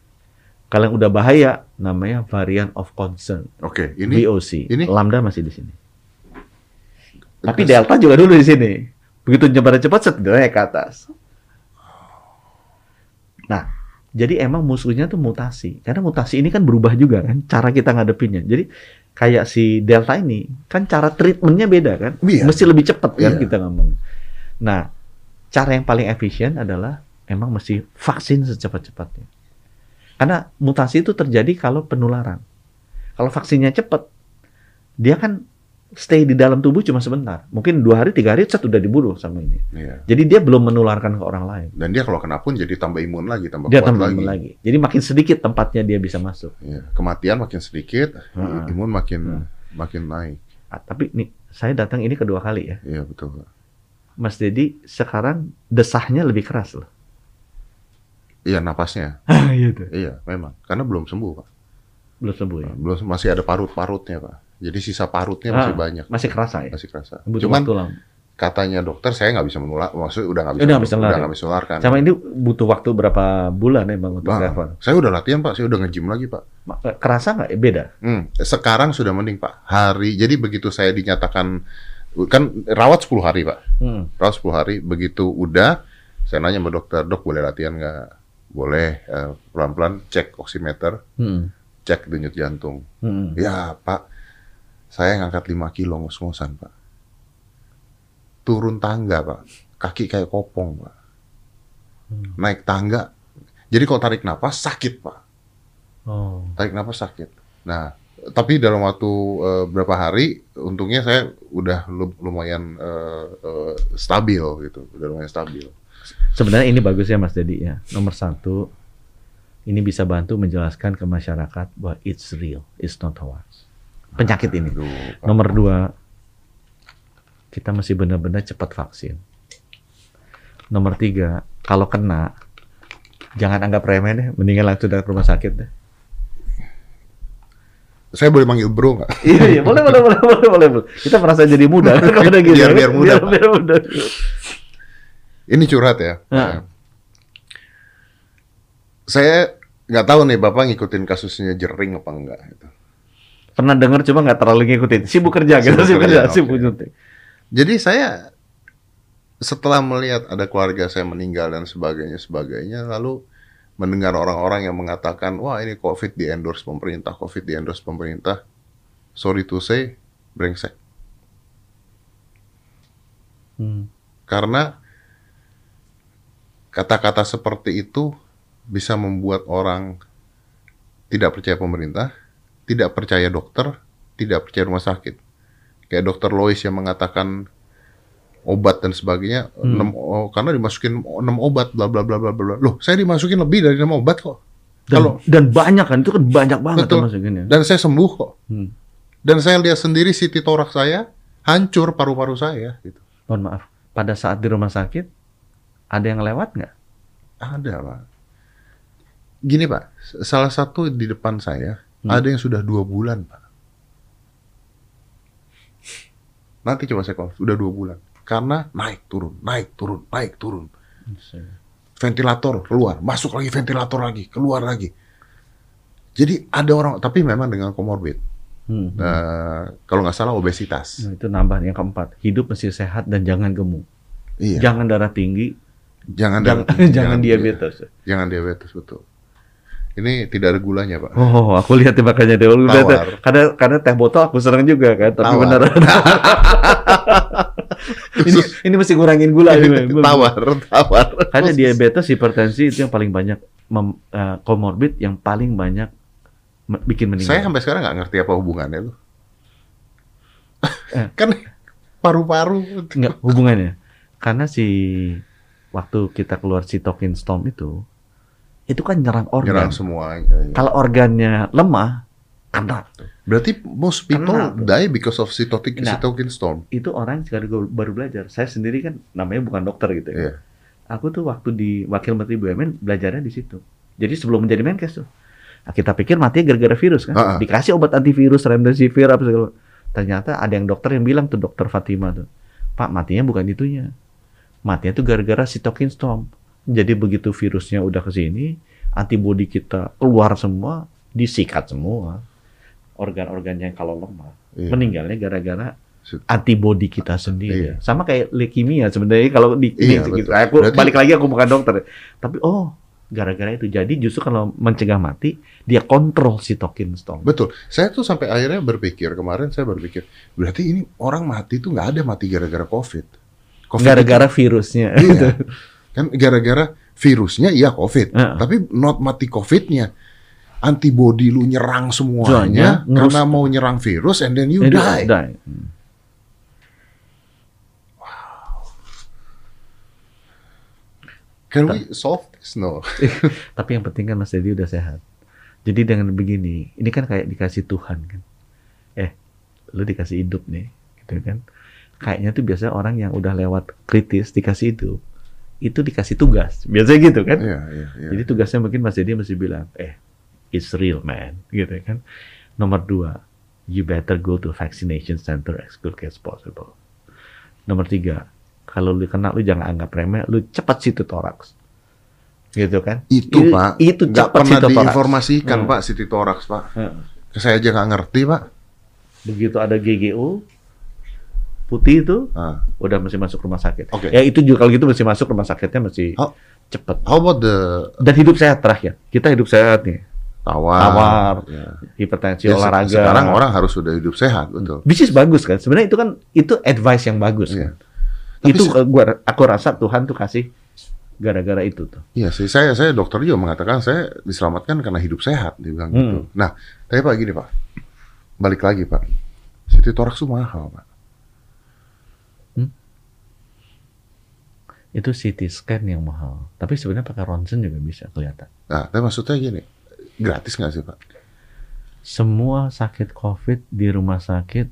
Kalau yang udah bahaya namanya variant of concern, Oke, ini VOC. ini- Lambda masih di sini. Tapi delta juga dulu di sini. Begitu nyebar cepat set ke atas. Nah, jadi emang musuhnya tuh mutasi. Karena mutasi ini kan berubah juga kan cara kita ngadepinnya. Jadi kayak si delta ini kan cara treatmentnya beda kan. Iya. Mesti lebih cepat kan Iya. kita ngomong. Nah, cara yang paling efisien adalah emang mesti vaksin secepat-cepatnya. Karena mutasi itu terjadi kalau penularan. Kalau vaksinnya cepat, dia kan stay di dalam tubuh cuma sebentar. Mungkin dua hari, tiga hari, set udah dibunuh sama ini. Iya. Jadi dia belum menularkan ke orang lain. Dan dia kalau kena pun jadi tambah imun lagi, tambah Dia kuat tambah lagi. lagi. Jadi makin sedikit tempatnya dia bisa masuk. Iya. Kematian makin sedikit, Ah. imun makin Ah. makin naik. Ah, tapi nih, saya datang ini kedua kali ya. Iya betul. Mas Dedi sekarang desahnya lebih keras loh. Iya napasnya. Iya tuh. Iya memang. Karena belum sembuh pak. Belum sembuh ya. Belum masih ada parut-parutnya pak. Jadi sisa parutnya masih Ah, banyak. Masih kerasa ya. Masih kerasa. Butuh Cuman waktu katanya dokter saya nggak bisa menular. Maksudnya udah nggak bisa. Udah bisa udah nular. nggak bisa nularkan. Sama ini butuh waktu berapa bulan emang untuk Nah, recover? saya udah latihan pak. Saya udah nge-gym lagi pak. Ma- Kerasa nggak? Eh, Beda. Hmm, sekarang sudah mending pak. Hari. Jadi begitu saya dinyatakan kan rawat 10 hari pak. Hmm. rawat 10 hari begitu udah saya nanya sama dokter dok boleh latihan nggak boleh eh, pelan-pelan cek oximeter Hmm. cek denyut jantung. Hmm. ya pak. Saya ngangkat 5 kilo ngos-ngosan pak. Turun tangga pak. Kaki kayak kopong pak. Hmm. naik tangga. Jadi kalau tarik napas sakit pak. Oh. tarik napas sakit. Nah tapi dalam waktu eh, berapa hari untungnya saya udah lu- lumayan eh, eh, stabil gitu. Udah lumayan stabil Sebenarnya ini bagus ya Mas Dedi ya. Nomor satu, ini bisa bantu menjelaskan ke masyarakat bahwa it's real, it's not hoax. Penyakit ini. Aduh. Nomor dua, kita mesti benar-benar cepat vaksin. Nomor tiga, kalau kena, jangan anggap remeh deh, mendingan langsung datang ke rumah sakit deh. Saya boleh manggil bro nggak? iya, iya, boleh, boleh, boleh, boleh, boleh, boleh. Kita merasa jadi muda *laughs* kalau gitu. Biar- biar muda, biar, biar muda. Ini curhat ya. Nah. Saya nggak tahu nih bapak ngikutin kasusnya jering apa enggak. Gitu. Pernah dengar cuma nggak terlalu ngikutin. Sibuk kerja gitu, Sibuk sibuk kerja, kerja, sibuk oke. nyuntik. Jadi saya setelah melihat ada keluarga saya meninggal dan sebagainya sebagainya, lalu mendengar orang-orang yang mengatakan, wah ini COVID di endorse pemerintah, COVID di endorse pemerintah. Sorry to say, brengsek. Hmm. Karena kata-kata seperti itu bisa membuat orang tidak percaya pemerintah, tidak percaya dokter, tidak percaya rumah sakit. Kayak dokter Lois yang mengatakan obat dan sebagainya, Hmm. enam- oh, karena dimasukin 6 obat, bla bla bla bla bla. Loh, saya dimasukin lebih dari 6 obat kok. Dan, Kalau dan banyak kan, itu kan banyak banget Betul. masukinnya. dan saya sembuh kok. Hmm. Dan saya lihat sendiri CT torak saya hancur paru-paru saya gitu. Mohon maaf, pada saat di rumah sakit, ada yang lewat nggak? Ada, Pak. Gini, Pak. Salah satu di depan saya, Hmm. ada yang sudah dua bulan, Pak. Nanti coba saya call. Sudah dua bulan. Karena naik, turun, naik, turun, naik, turun. Ventilator, keluar. Masuk lagi ventilator lagi, keluar lagi. Jadi ada orang, tapi memang dengan komorbid. Hmm. Eh, kalau nggak salah obesitas. Nah, itu nambah yang keempat. Hidup mesti sehat dan jangan gemuk. Iya. Jangan darah tinggi, Jangan, jangan, *laughs* jangan, jangan diabetes. Jangan diabetes, betul. Ini tidak ada gulanya, Pak. Oh, aku lihat ya makanya dia udah Tawar. karena karena teh botol aku seneng juga kan, tapi Tawar. beneran. *laughs* ini ini mesti ngurangin gula ini. tawar, tawar. Karena diabetes, hipertensi itu yang paling banyak mem, eh, comorbid yang paling banyak me- bikin meninggal. Saya sampai sekarang nggak ngerti apa hubungannya tuh. Eh. *laughs* kan paru-paru. Enggak hubungannya. Karena si waktu kita keluar sitokin storm itu itu kan nyerang organ. Nyerang semua. Iya. Kalau organnya lemah, kena. Berarti most people Kena die because of cytokine, Nah. cytokine storm. Itu orang gua baru belajar. Saya sendiri kan namanya bukan dokter gitu ya. Iya. Aku tuh waktu di Wakil Menteri BUMN belajarnya di situ. Jadi sebelum menjadi Menkes tuh. Nah, kita pikir mati gara-gara virus kan. Ah, ah. Dikasih obat antivirus, remdesivir apa segala. Ternyata ada yang dokter yang bilang tuh dokter Fatima tuh, Pak matinya bukan itunya, matinya tuh gara-gara cytokine storm. Jadi begitu virusnya udah ke sini, antibodi kita keluar semua, disikat semua. Organ-organnya yang kalau lemah, Iya. meninggalnya gara-gara antibodi kita sendiri. Iya. Sama kayak leukemia sebenarnya kalau di, Iya, di- gitu. Aku Berarti- balik lagi aku bukan dokter. Tapi oh, gara-gara itu. Jadi justru kalau mencegah mati, dia kontrol sitokin storm. Betul. Saya tuh sampai akhirnya berpikir kemarin saya berpikir berarti ini orang mati tuh nggak ada mati gara-gara COVID. COVID Gara-gara virusnya. iya. kan gara-gara virusnya iya COVID, Heeh. tapi not mati COVID-nya. Antibody lu nyerang semuanya Soalnya karena mau nyerang virus and then you Jadi, die. die. Hmm. Can we solve this? No. *laughs* Tapi yang penting kan Mas Dedi udah sehat. Jadi dengan begini, ini kan kayak dikasih Tuhan kan. Eh, lu dikasih hidup nih, gitu kan. Kayaknya tuh biasanya orang yang udah lewat kritis dikasih hidup, itu dikasih tugas. Biasanya gitu kan. Iya, iya, iya. Jadi tugasnya mungkin Mas Dedi mesti bilang, eh, it's real man, gitu kan. Nomor dua, you better go to vaccination center as quick as possible. Nomor tiga, kalau lu kena lu jangan anggap remeh, lu cepat situ toraks. Gitu kan? itu I- Pak, itu nggak cepat pernah situ toraks. diinformasikan Hmm. Pak City Thorax Pak. Heeh. Saya aja nggak ngerti Pak. Begitu ada GGO putih itu Ah. udah mesti masuk rumah sakit. Oke. Ya itu juga kalau gitu mesti masuk rumah sakitnya mesti Oh. cepet. How about the Dan hidup sehat terakhir. Kita hidup sehat nih. tawar? Tawar, Ya. hipertensi, Ya, olahraga. Sekarang orang harus sudah hidup sehat, betul. Bisnis bagus kan. Sebenarnya itu kan itu advice yang bagus. Iya. kan. Tapi itu se- eh, gua aku rasa Tuhan tuh kasih gara-gara itu tuh. Iya sih, saya saya dokter juga mengatakan saya diselamatkan karena hidup sehat, dia bilang gitu. Hmm. Nah, tapi Pak gini Pak, balik lagi Pak, City Thorax itu mahal Pak. Itu CT scan yang mahal. Tapi sebenarnya pakai ronsen juga bisa kelihatan. Nah, tapi maksudnya gini, gratis nggak sih Pak? Semua sakit COVID di rumah sakit,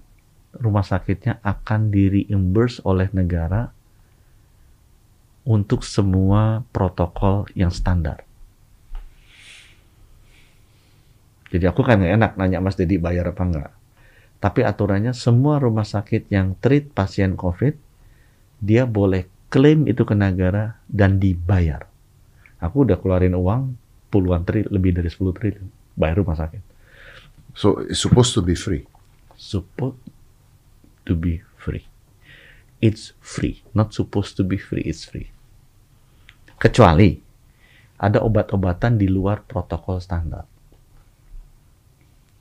rumah sakitnya akan di reimburse oleh negara untuk semua protokol yang standar. Jadi aku kan nggak enak nanya Mas Dedi bayar apa enggak. Tapi aturannya semua rumah sakit yang treat pasien COVID, dia boleh klaim itu ke negara dan dibayar. Aku udah keluarin uang puluhan triliun, lebih dari 10 triliun bayar rumah sakit. So it's supposed to be free. Supposed to be free. It's free, not supposed to be free, it's free. Kecuali ada obat-obatan di luar protokol standar.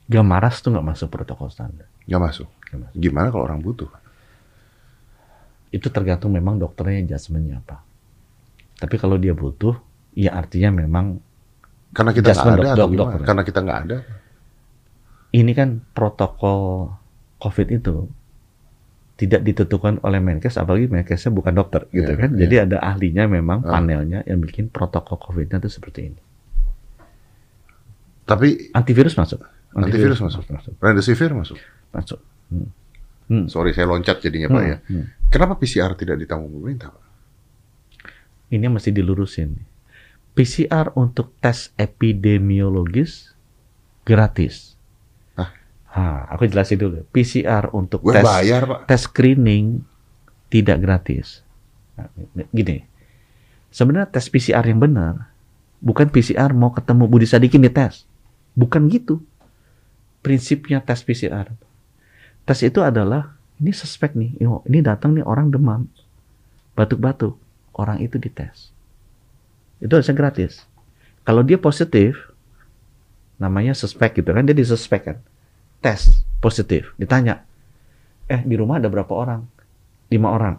Gamaras tuh nggak masuk protokol standar. Nggak masuk. Nggak masuk. Gimana kalau orang butuh? Itu tergantung memang dokternya adjustment-nya apa. Tapi kalau dia butuh, ya artinya memang Karena kita nggak ada dok- atau dok- dokter. Karena kita nggak ada. ini kan protokol COVID itu tidak ditentukan oleh Menkes, apalagi Menkesnya bukan dokter, gitu Iya, kan? iya. Jadi ada ahlinya memang Ah. panelnya yang bikin protokol COVID-nya itu seperti ini. Tapi Antivirus masuk. Antivirus masuk. masuk. remdesivir masuk. Masuk. Hmm. Hmm. Sorry, saya loncat jadinya Pak Hmm, ya. hmm. Kenapa PCR tidak ditanggung pemerintah Pak? Ini mesti dilurusin. PCR untuk tes epidemiologis gratis. Hah? Hah, aku jelasin dulu. PCR untuk Gue tes bayar Pak. tes screening tidak gratis. Nah, gini, sebenarnya tes PCR yang benar bukan PCR mau ketemu Budi Sadikin di tes, bukan gitu. Prinsipnya tes PCR. Tes itu adalah ini suspek nih, ini datang nih orang demam, batuk-batuk, orang itu dites. Itu harusnya gratis. Kalau dia positif, namanya suspek gitu kan, dia disuspek kan. Tes positif, ditanya, eh di rumah ada berapa orang? Lima orang.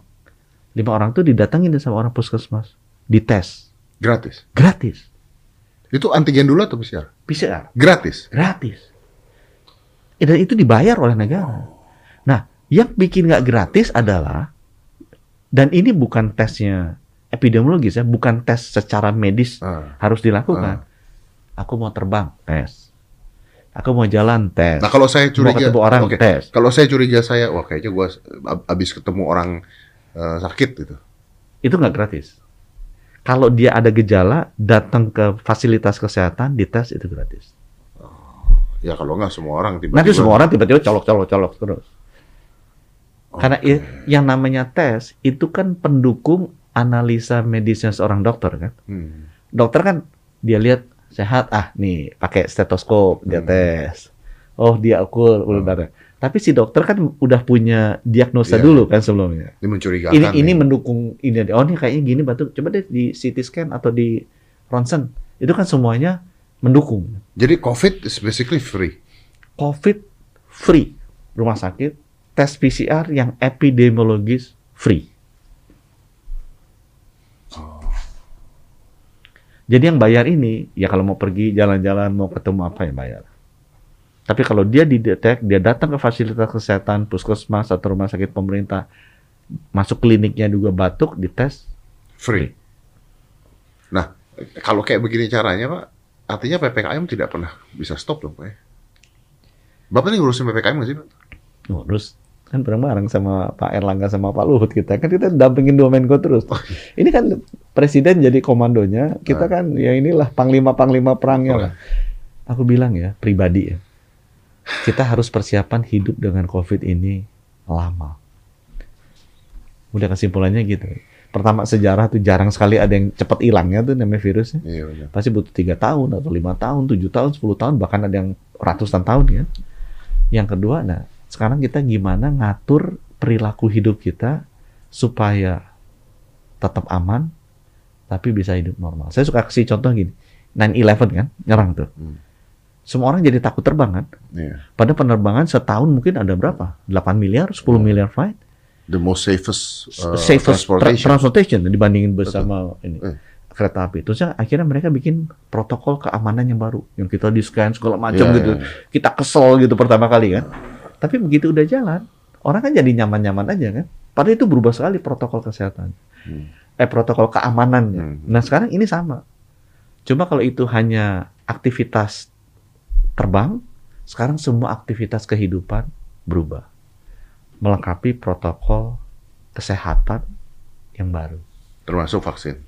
Lima orang tuh didatangin sama orang puskesmas, dites Gratis. gratis. Itu antigen dulu atau PCR? PCR Gratis. gratis. Eh, Dan itu dibayar oleh negara. Nah, yang bikin nggak gratis adalah dan ini bukan tesnya epidemiologis ya, bukan tes secara medis Ah. harus dilakukan. Aku mau terbang, tes. Aku mau jalan, tes. Nah kalau saya mau curiga, ketemu orang, Oke. tes. kalau saya curiga saya, wah kayaknya gua abis ketemu orang eh, sakit gitu. Itu nggak gratis. Kalau dia ada gejala, datang ke fasilitas kesehatan, dites itu gratis. Ya kalau nggak semua orang tiba-tiba. Nanti semua orang tiba-tiba colok-colok-colok terus. Karena i- yang namanya tes itu kan pendukung analisa medisnya seorang dokter kan. Hmm. Dokter kan dia lihat sehat, ah nih pakai stetoskop dia Hmm. tes. Oh dia ukur ukur darah. Tapi si dokter kan udah punya diagnosa Iya. dulu kan sebelumnya. Ini mencurigakan. Ini ini mendukung ini. Oh ini kayaknya gini batu. Coba deh di CT scan atau di ronsen. Itu kan semuanya mendukung. Jadi COVID is basically free. COVID free rumah sakit, tes PCR yang epidemiologis free. Jadi yang bayar ini ya kalau mau pergi jalan-jalan mau ketemu apa ya bayar. Tapi kalau dia didetek, dia datang ke fasilitas kesehatan, puskesmas atau rumah sakit pemerintah, masuk kliniknya juga batuk, dites, Free. Nah, kalau kayak begini caranya, Pak, artinya PPKM tidak pernah bisa stop dong, Pak. ya? Bapak ini ngurusin PPKM nggak sih, Pak? ngurus kan bareng-bareng sama Pak Erlangga sama Pak Luhut kita kan kita dampingin dua Menko terus. Ini kan presiden jadi komandonya, kita Ah. kan ya inilah panglima-panglima perangnya Oh, lah. Aku bilang ya pribadi ya, kita harus persiapan hidup dengan COVID ini lama. Udah kesimpulannya gitu. Pertama sejarah tuh jarang sekali ada yang cepat hilangnya tuh namanya virusnya. Iya, benar. Pasti butuh tiga tahun atau lima tahun, tujuh tahun, sepuluh tahun, bahkan ada yang ratusan tahun ya. Yang kedua, nah sekarang kita gimana ngatur perilaku hidup kita supaya tetap aman, tapi bisa hidup normal. Saya suka kasih contoh gini, 9/11 kan, nyerang tuh. Hmm. Semua orang jadi takut terbang kan. Iya. Pada penerbangan setahun mungkin ada berapa? 8 miliar, 10 miliar flight. The most safest, uh, safest tra- transportation. transportation dibandingin bersama ini Eh. kereta api. Terus ya, akhirnya mereka bikin protokol keamanan yang baru, yang kita di scan segala macam Iya, gitu. iya. Kita kesel gitu pertama kali kan. Tapi begitu udah jalan, orang kan jadi nyaman-nyaman aja kan. Padahal itu berubah sekali protokol kesehatan. Hmm. Eh protokol keamanannya. Hmm. Nah sekarang ini sama. Cuma kalau itu hanya aktivitas terbang, sekarang semua aktivitas kehidupan berubah. Melengkapi protokol kesehatan yang baru. Termasuk vaksin.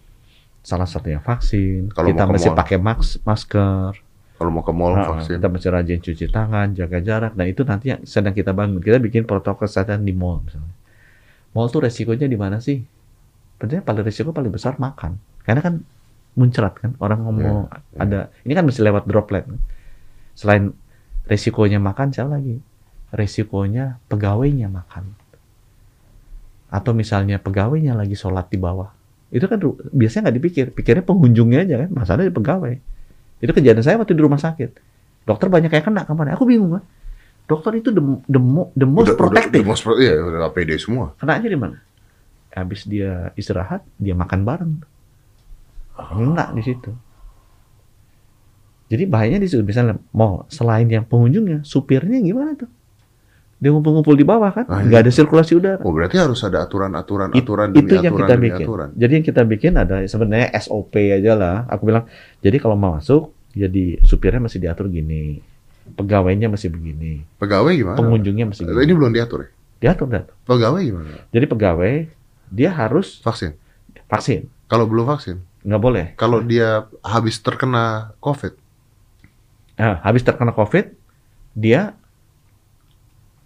Salah satunya vaksin. Kalau kita mall. pakai masker. Kalau mau ke mall, Ah, vaksin. Kita mesti rajin cuci tangan, jaga jarak. Nah itu nanti yang sedang kita bangun. Kita bikin protokol kesehatan di mall misalnya. Mall tuh resikonya di mana sih? Sebenarnya paling resiko paling besar makan. Karena kan muncrat kan. Orang ngomong Iya, ada. Ini kan mesti lewat droplet. Selain resikonya makan, siapa lagi? Resikonya pegawainya makan. Atau misalnya pegawainya lagi sholat di bawah. Itu kan biasanya nggak dipikir. Pikirnya pengunjungnya aja kan. Masalahnya di pegawai. Itu kejadian saya waktu di rumah sakit. Dokter banyak yang kena kemarin. Aku bingung kan. Dokter itu the, the, the most Udah- udah- protective. the most iya, udah APD semua. Kenanya di mana? Habis dia istirahat, dia makan bareng. Enggak di situ. Jadi bahayanya di situ. Misalnya mau selain yang pengunjungnya, supirnya gimana tuh? Dia ngumpul-ngumpul di bawah kan? Ah, Nggak iya. ada sirkulasi udara. Oh, berarti harus ada aturan-aturan, aturan demi itu yang aturan kita demi bikin. aturan. Jadi yang kita bikin ada sebenarnya SOP aja lah. Aku bilang, jadi kalau mau masuk, jadi supirnya masih diatur gini, pegawainya masih begini, Pegawai gimana? pengunjungnya masih Ini gini. belum diatur ya? Diatur, diatur. Pegawai gimana? Jadi pegawai dia harus Vaksin. vaksin, Kalau belum vaksin, nggak boleh. kalau dia habis terkena COVID, Nah, habis terkena COVID, dia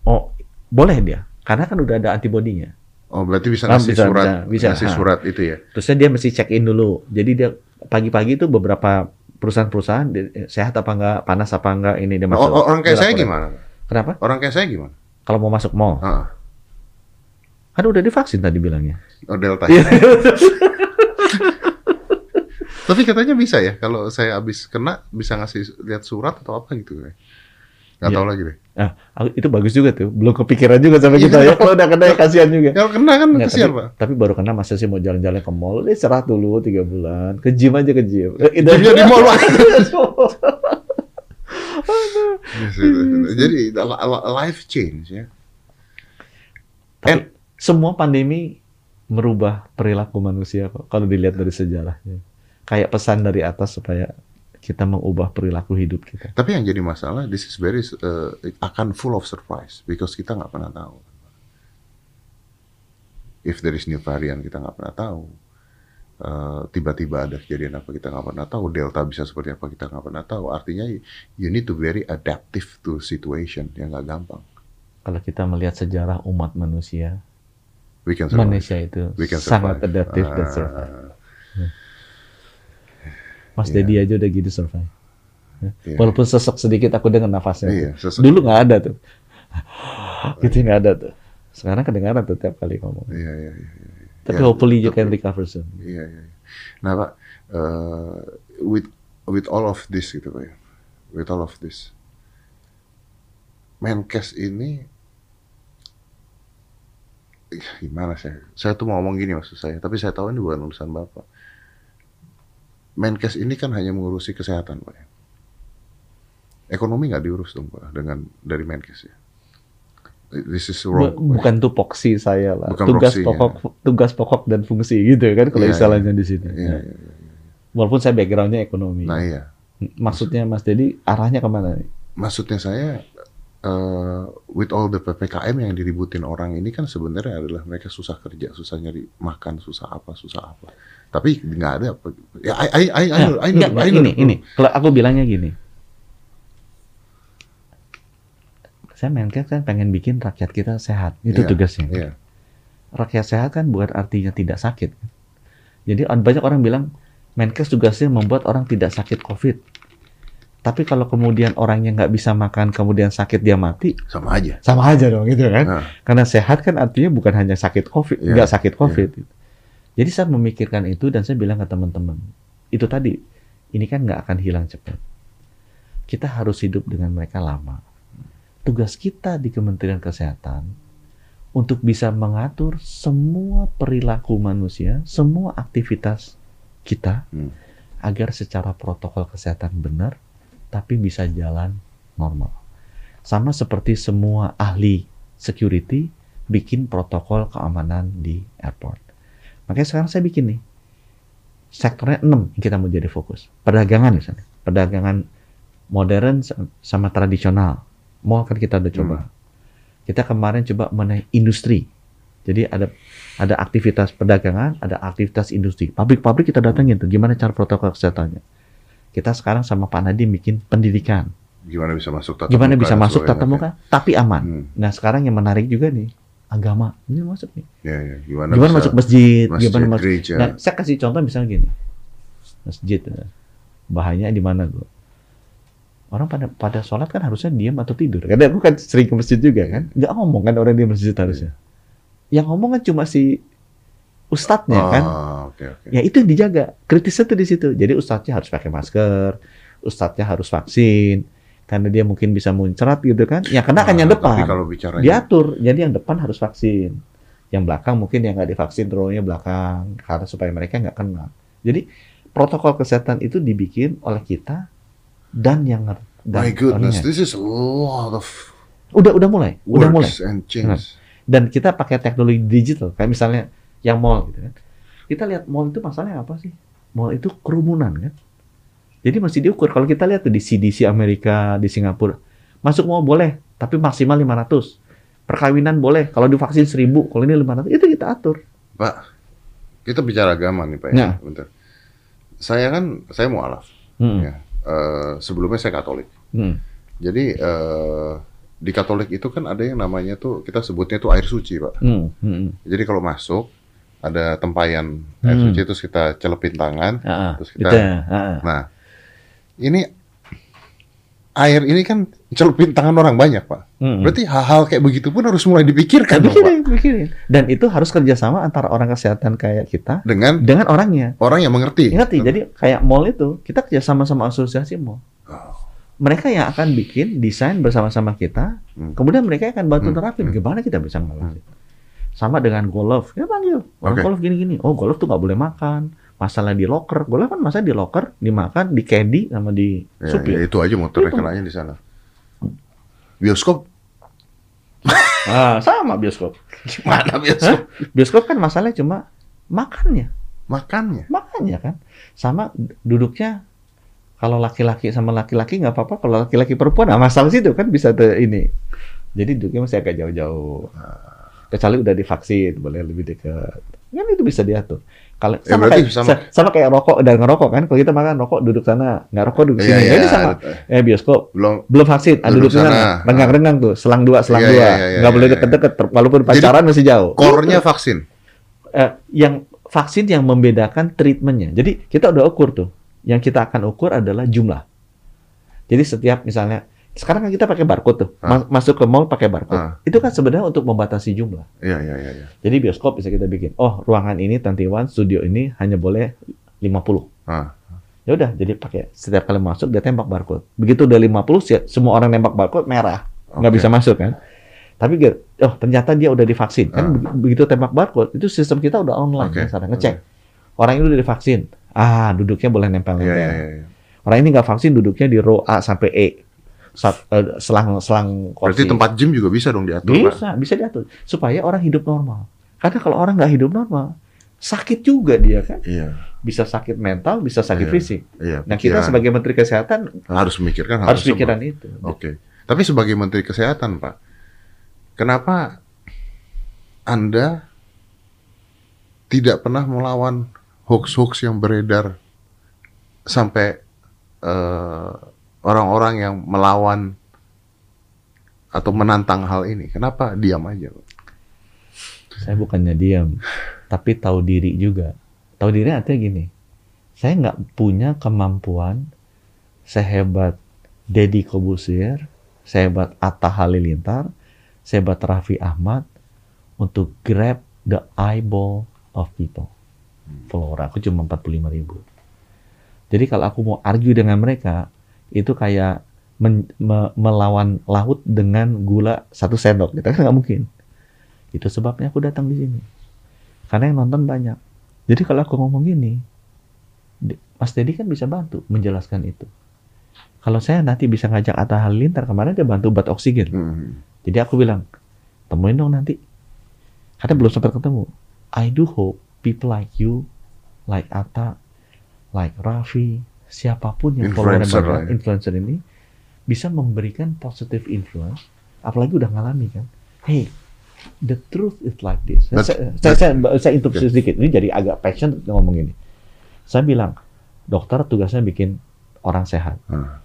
oh boleh dia, karena kan udah ada antibodinya. oh berarti bisa Ah, ngasih bisa, surat, bisa, bisa. ngasih Ah. surat itu ya? Terusnya dia mesti check in dulu. Jadi dia pagi-pagi itu beberapa perusahaan-perusahaan dia- sehat apa enggak, panas apa enggak ini dia Nah, masuk. o- orang kayak saya gimana? Kenapa? Orang kayak saya gimana? Kalau mau masuk mall, Ah, kan udah divaksin tadi bilangnya. oh, Delta. Iya. Tapi katanya bisa ya, kalau saya habis kena bisa ngasih lihat surat atau apa gitu ya? Gak Iya. tahu lagi deh. Nah, itu bagus juga tuh. Belum kepikiran juga sampai Iya, kita ya. kenapa? Kalau udah kena ya kasihan juga. Kalau kena kan Nggak, kesian tapi, pak. tapi baru kena masa sih mau jalan-jalan ke mall, dia serah dulu tiga bulan, ke gym aja ke gym. Eh, itu- Gymnya di mall, Pak. *laughs* Iya, Jadi li- li- life change ya. Tapi semua pandemi merubah perilaku manusia kok kalau dilihat dari sejarahnya. Kayak pesan dari atas supaya kita mengubah perilaku hidup kita. Tapi yang jadi masalah, this is very uh, akan full of surprise because kita nggak pernah tahu. If there is new variant kita nggak pernah tahu. Uh, tiba-tiba ada kejadian apa kita nggak pernah tahu. Delta bisa seperti apa kita nggak pernah tahu. Artinya you need to very adaptive to situation yang nggak gampang. kalau kita melihat sejarah umat manusia, We can survive. Malaysia itu We can sangat adaptif dan Ah, survive. Mas Iya. Dedi aja udah gitu survive. Iya. Walaupun sesek sedikit aku dengar nafasnya. Sesek. Dulu nggak ada tuh. gitu nggak ada tuh. Sekarang kedengaran tuh tiap kali ngomong. Iya, iya, iya. iya. Tapi Ya, hopefully you tapi- can recover soon. Iya, iya. iya. Nah, Pak, eh, with with all of this gitu, Pak ya. With all of this. Menkes ini Ih, gimana saya? Saya tuh mau ngomong gini maksud saya, tapi saya tahu ini bukan urusan Bapak. Menkes ini kan hanya mengurusi kesehatan, Pak ya. Ekonomi nggak diurus dong, Pak, dengan dari Menkes ya. This is Bu- wrong. Pak. bukan tupoksi saya lah. Bukan tugas proksinya. pokok tugas pokok dan fungsi gitu kan kalau Iya, istilahnya di sini. Iya, Ya. iya, iya. Walaupun saya backgroundnya ekonomi. Nah, iya. Maksudnya Mas Dedi arahnya ke mana nih? maksudnya saya eh, with all the ppkm yang diributin orang ini kan sebenarnya adalah mereka susah kerja, susah nyari makan, susah apa, susah apa. Tapi nggak ada. apa- Ya, I, I, I, I, Nah, know, I know, enggak, I know, ini, ini. Kalau aku bilangnya gini. Saya Menkes kan pengen bikin rakyat kita sehat. Itu Iya, tugasnya. Iya. Rakyat sehat kan bukan artinya tidak sakit. Jadi banyak orang bilang Menkes tugasnya membuat orang tidak sakit COVID. Tapi kalau kemudian orangnya nggak bisa makan, kemudian sakit dia mati, Sama aja. sama aja dong gitu kan. Nah, Karena sehat kan artinya bukan hanya sakit COVID, Iya, nggak sakit COVID. Jadi saya memikirkan itu dan saya bilang ke teman-teman, itu tadi, ini kan nggak akan hilang cepat. Kita harus hidup dengan mereka lama. Tugas kita di Kementerian Kesehatan untuk bisa mengatur semua perilaku manusia, semua aktivitas kita, Hmm. agar secara protokol kesehatan benar, tapi bisa jalan normal. Sama seperti semua ahli security bikin protokol keamanan di airport. Makanya sekarang saya bikin nih, sektornya 6 yang kita mau jadi fokus. Perdagangan misalnya, perdagangan modern sama tradisional. Mall kan kita udah coba. Kita kemarin coba mengenai industri. Jadi ada ada aktivitas perdagangan, ada aktivitas industri. Pabrik-pabrik kita datangin tuh, gimana cara protokol kesehatannya. Kita sekarang sama Pak Nadiem bikin pendidikan. gimana bisa masuk tatap Gimana muka bisa dan masuk tatap muka, tapi aman. Hmm. Nah sekarang yang menarik juga nih, agama. Ini masuk nih. Ya, ya. Gimana, Gimana masuk masjid, masjid, gimana masuk. gereja. Nah, saya kasih contoh misalnya gini. Masjid. eh, Bahayanya di mana, Bu? Orang pada pada sholat kan harusnya diam atau tidur. Karena aku kan sering ke masjid juga kan. Nggak ngomong kan orang di masjid harusnya. Yang ngomong kan cuma si ustadznya kan. Ah, oke, oke. Ya itu yang dijaga. Kritisnya tuh di situ. Jadi ustadznya harus pakai masker, ustadznya harus vaksin, karena dia mungkin bisa muncrat gitu kan. Ya kena kan Ah, yang Tapi depan. kalau bicaranya Diatur. Jadi yang depan harus vaksin. Yang belakang mungkin yang nggak divaksin terusnya belakang karena supaya mereka nggak kena. Jadi protokol kesehatan itu dibikin oleh kita dan yang dan My goodness, orangnya. this is a lot of udah udah mulai, udah mulai. and change. Dan kita pakai teknologi digital kayak misalnya yang mall gitu kan. Kita lihat mall itu masalahnya apa sih? Mall itu kerumunan kan. Jadi mesti diukur. Kalau kita lihat tuh di CDC Amerika, di Singapura, masuk mall boleh, tapi maksimal 500. Perkawinan boleh, kalau divaksin 1000, kalau ini 500, itu kita atur. Pak, kita bicara agama nih Pak Ya. Bentar. Saya kan, saya mau alaf. Hmm. Ya. Eh, sebelumnya saya Katolik. Hmm. Jadi eh, di Katolik itu kan ada yang namanya tuh kita sebutnya tuh air suci Pak. Hmm. Hmm. Jadi kalau masuk ada tempayan air Hmm. suci terus kita celepin tangan. Ah. Terus kita- ah. Nah, ini air ini kan celupin tangan orang banyak Pak. Hmm. Berarti hal-hal kayak begitu pun harus mulai dipikirkan dong Pak. Pikirin, pikirin. Dan itu harus kerjasama antara orang kesehatan kayak kita Dengan dengan orangnya. orang yang mengerti. Ngerti? Jadi kayak mall itu, kita kerjasama sama asosiasi mall. Oh. Mereka yang akan bikin desain bersama-sama kita, Hmm. kemudian mereka akan bantu Hmm. terapin. Hmm. Gimana kita bisa ngelakuin? Sama dengan golf, kita panggil. Orang Oke. golf gini-gini. Oh, golf tuh nggak boleh makan. Masalah di locker. Golf kan masa di locker, dimakan, di caddy, sama di Ya, supir. ya itu aja motornya Itu. kenanya di sana. Bioskop *laughs* Ah, sama bioskop. gimana bioskop? Bioskop kan masalahnya cuma makannya. Makannya. Makanya kan. Sama duduknya kalau laki-laki sama laki-laki nggak apa-apa. Kalau laki-laki perempuan, nah masalah situ kan bisa te- ini. Jadi duduknya masih agak jauh-jauh. Kecuali udah divaksin, boleh lebih dekat. Kan itu bisa diatur. Kalau Ya, sama, berarti kayak, sama. sa- sama kayak rokok dan ngerokok kan. Kalau kita makan rokok duduk sana, nggak rokok duduk Iya, sini. iya, Jadi sama. Eh bioskop belum belum vaksin, ah, Duduk duduk, sana, renggang-renggang tuh, selang dua, selang Iya, dua, iya, nggak boleh deket-deket, walaupun pacaran masih jauh. core-nya vaksin. Eh, yang vaksin yang membedakan treatmentnya. Jadi kita udah ukur tuh. Yang kita akan ukur adalah jumlah. Jadi setiap misalnya sekarang kan kita pakai barcode tuh, Ah. Ma- masuk ke mall pakai barcode. Ah. Itu kan sebenarnya untuk membatasi jumlah. Iya, iya, iya, iya. Jadi bioskop bisa kita bikin. Oh, ruangan ini 21, studio ini hanya boleh 50. Ah. Ya udah, jadi pakai setiap kali masuk dia tembak barcode. Begitu udah 50, si- semua orang nembak barcode merah, nggak Oke. bisa masuk kan. Tapi oh ternyata dia udah divaksin. Kan Ah. be- begitu tembak barcode, itu sistem kita udah online Oke. kan sekarang ngecek. Orang ini udah divaksin. Ah, duduknya boleh nempel-nempel. Iya, iya, iya. Orang ini nggak vaksin duduknya di row A sampai E. Sat- eh, selang selang Berarti kursi. tempat gym juga bisa dong diatur. Bisa, bisa diatur supaya orang hidup normal. Karena kalau orang nggak hidup normal, sakit juga dia kan. Iya, Bisa sakit mental, bisa sakit Iya. fisik. iya. Nah kita sebagai Menteri Kesehatan harus memikirkan harus pikiran itu. Oke. Tapi sebagai Menteri Kesehatan, Pak, kenapa Anda tidak pernah melawan hoax-hoax yang beredar sampai eh, orang-orang yang melawan atau menantang hal ini? Kenapa diam aja? Saya bukannya diam, tapi tahu diri juga. Tahu diri artinya gini, saya nggak punya kemampuan sehebat Deddy Kobusir, sehebat Atta Halilintar, sehebat Raffi Ahmad untuk grab the eyeball of people. Follower aku cuma 45 ribu. Jadi kalau aku mau argue dengan mereka, itu kayak men- me- melawan laut dengan gula satu sendok. Kita kan *laughs* nggak mungkin. Itu sebabnya aku datang di sini. Karena yang nonton banyak. Jadi kalau aku ngomong gini, Mas Dedi kan bisa bantu menjelaskan itu. Kalau saya nanti bisa ngajak Atta Halilintar, kemarin dia bantu buat oksigen. Hmm. Jadi aku bilang, temuin dong nanti. Karena belum sempat ketemu. I do hope people like you, like Atta, like Raffi, siapa pun yang follower banyak, ya. influencer ini bisa memberikan positive influence. Apalagi udah ngalami kan. Hey, the truth is like this. Saya, saya, saya, saya interupsi Okay. sedikit. Ini jadi agak passion ngomong ini. Saya bilang, dokter tugasnya bikin orang sehat. Hmm.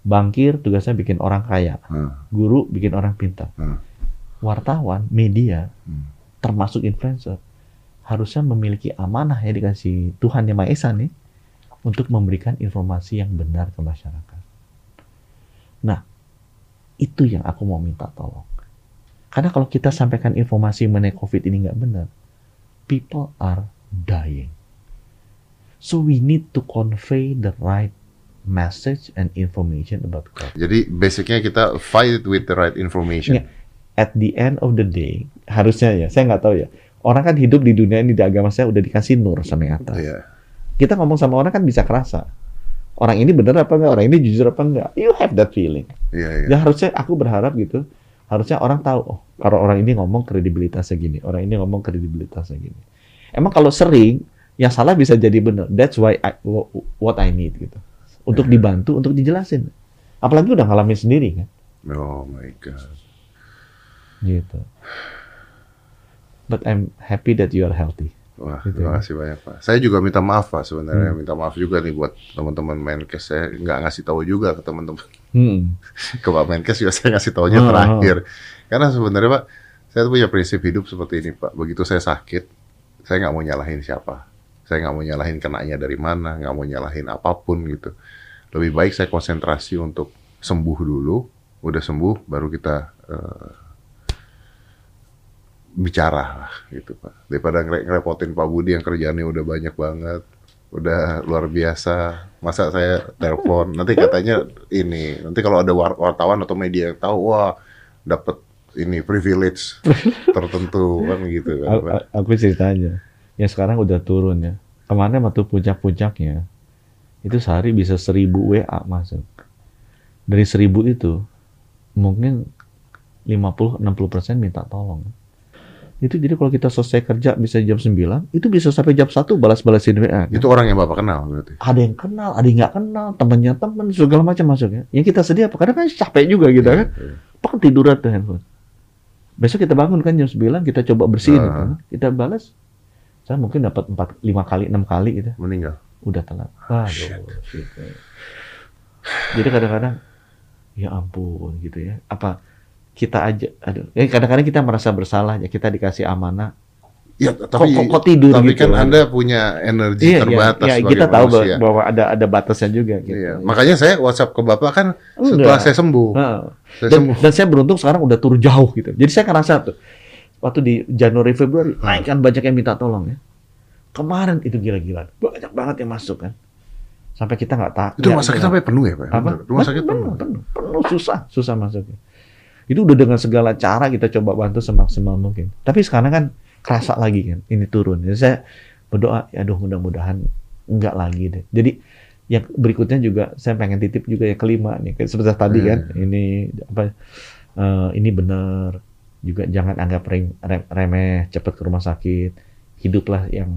Bankir tugasnya bikin orang kaya Hmm. guru bikin orang pintar. Hmm. Wartawan, media, Hmm. termasuk influencer, harusnya memiliki amanah ya dikasih Tuhan Yang Maha Esa nih untuk memberikan informasi yang benar ke masyarakat. Nah, itu yang aku mau minta tolong. Karena kalau kita sampaikan informasi mengenai COVID ini nggak benar, people are dying. So we need to convey the right message and information about COVID. Jadi basicnya kita fight with the right information. Iya. at the end of the day harusnya ya saya nggak tahu ya orang kan hidup di dunia ini di agama saya udah dikasih nur sama yang atas Iya. Kita ngomong sama orang kan bisa kerasa. Orang ini benar apa enggak? Orang ini jujur apa enggak? You have that feeling. Iya, iya. ya harusnya aku berharap gitu. Harusnya orang tahu oh kalau orang ini ngomong kredibilitasnya gini orang ini ngomong kredibilitasnya gini. Emang kalau sering yang salah bisa jadi benar. That's why I, wh- what I need gitu. Untuk dibantu untuk dijelasin. Apalagi udah ngalamin sendiri kan. Oh my god. gitu. But I'm happy that you are healthy Wah, Gitu terima ya. kasih banyak Pak. Saya juga minta maaf Pak sebenarnya. Minta maaf juga nih buat teman-teman Menkes. Saya nggak ngasih tahu juga ke teman-teman. hmm. *laughs* Ke Pak Menkes juga saya ngasih taunya Ah, terakhir. Karena sebenarnya Pak, saya tuh punya prinsip hidup seperti ini Pak. Begitu saya sakit, saya nggak mau nyalahin siapa. Saya nggak mau nyalahin kenanya dari mana, nggak mau nyalahin apa pun gitu. Lebih baik saya konsentrasi untuk sembuh dulu. Udah sembuh, baru kita eh, bicara lah gitu Pak. Daripada ngere- ngerepotin Pak Budi yang kerjaannya udah banyak banget, udah luar biasa. Masa saya telepon, nanti katanya ini, nanti kalau ada war- wartawan atau media yang tahu, wah dapat ini privilege *laughs* tertentu kan gitu kan Pak. aku ceritanya ya sekarang udah turun ya kemarin waktu puncak-puncaknya itu sehari bisa seribu WA masuk dari seribu itu mungkin 50-60 persen minta tolong itu jadi kalau kita selesai kerja bisa jam 9 itu bisa sampai jam 1 balas-balasin WA kan? Itu orang yang Bapak kenal berarti. ada yang kenal ada yang nggak kenal temannya teman segala macam masuknya yang kita sedih apa karena kan capek juga kita kan Iya, iya. Pak tiduran tuh handphone. Besok kita bangun kan jam 9 kita coba bersihin Ah. itu kan. Kita balas saya mungkin dapat empat lima kali enam kali gitu Meninggal. udah telat waduh gitu. jadi kadang-kadang ya ampun gitu ya apa kita aja aduh eh, kadang-kadang kita merasa bersalah ya kita dikasih amanah Ya, tapi kok, kok tidur tapi gitu kan Anda punya energi Iya, iya, terbatas iya, sebagai kita tahu bahwa, manusia. bahwa ada ada batasnya juga gitu Iya. Makanya saya WhatsApp ke Bapak kan setelah Enggak. saya sembuh. Heeh. Saya dan, sembuh. dan saya beruntung sekarang udah turun jauh gitu. Jadi saya ngerasa tuh waktu di Januari Februari naik kan banyak yang minta tolong ya. Kemarin itu gila-gila, banyak banget yang masuk kan. Sampai kita nggak tahu. Itu rumah sakit sampai penuh ya, Pak? apa? Rumah sakit penuh, penuh. penuh, penuh, susah, susah masuknya. Itu udah dengan segala cara kita coba bantu semaksimal mungkin. Tapi sekarang kan kerasa lagi kan, ini turun. Jadi saya berdoa, ya aduh mudah-mudahan enggak lagi deh. Jadi yang berikutnya juga saya pengen titip juga yang kelima nih, kayak seperti tadi kan, ini apa? eh, ini benar. Juga jangan anggap rem- rem- remeh, cepat ke rumah sakit. Hiduplah yang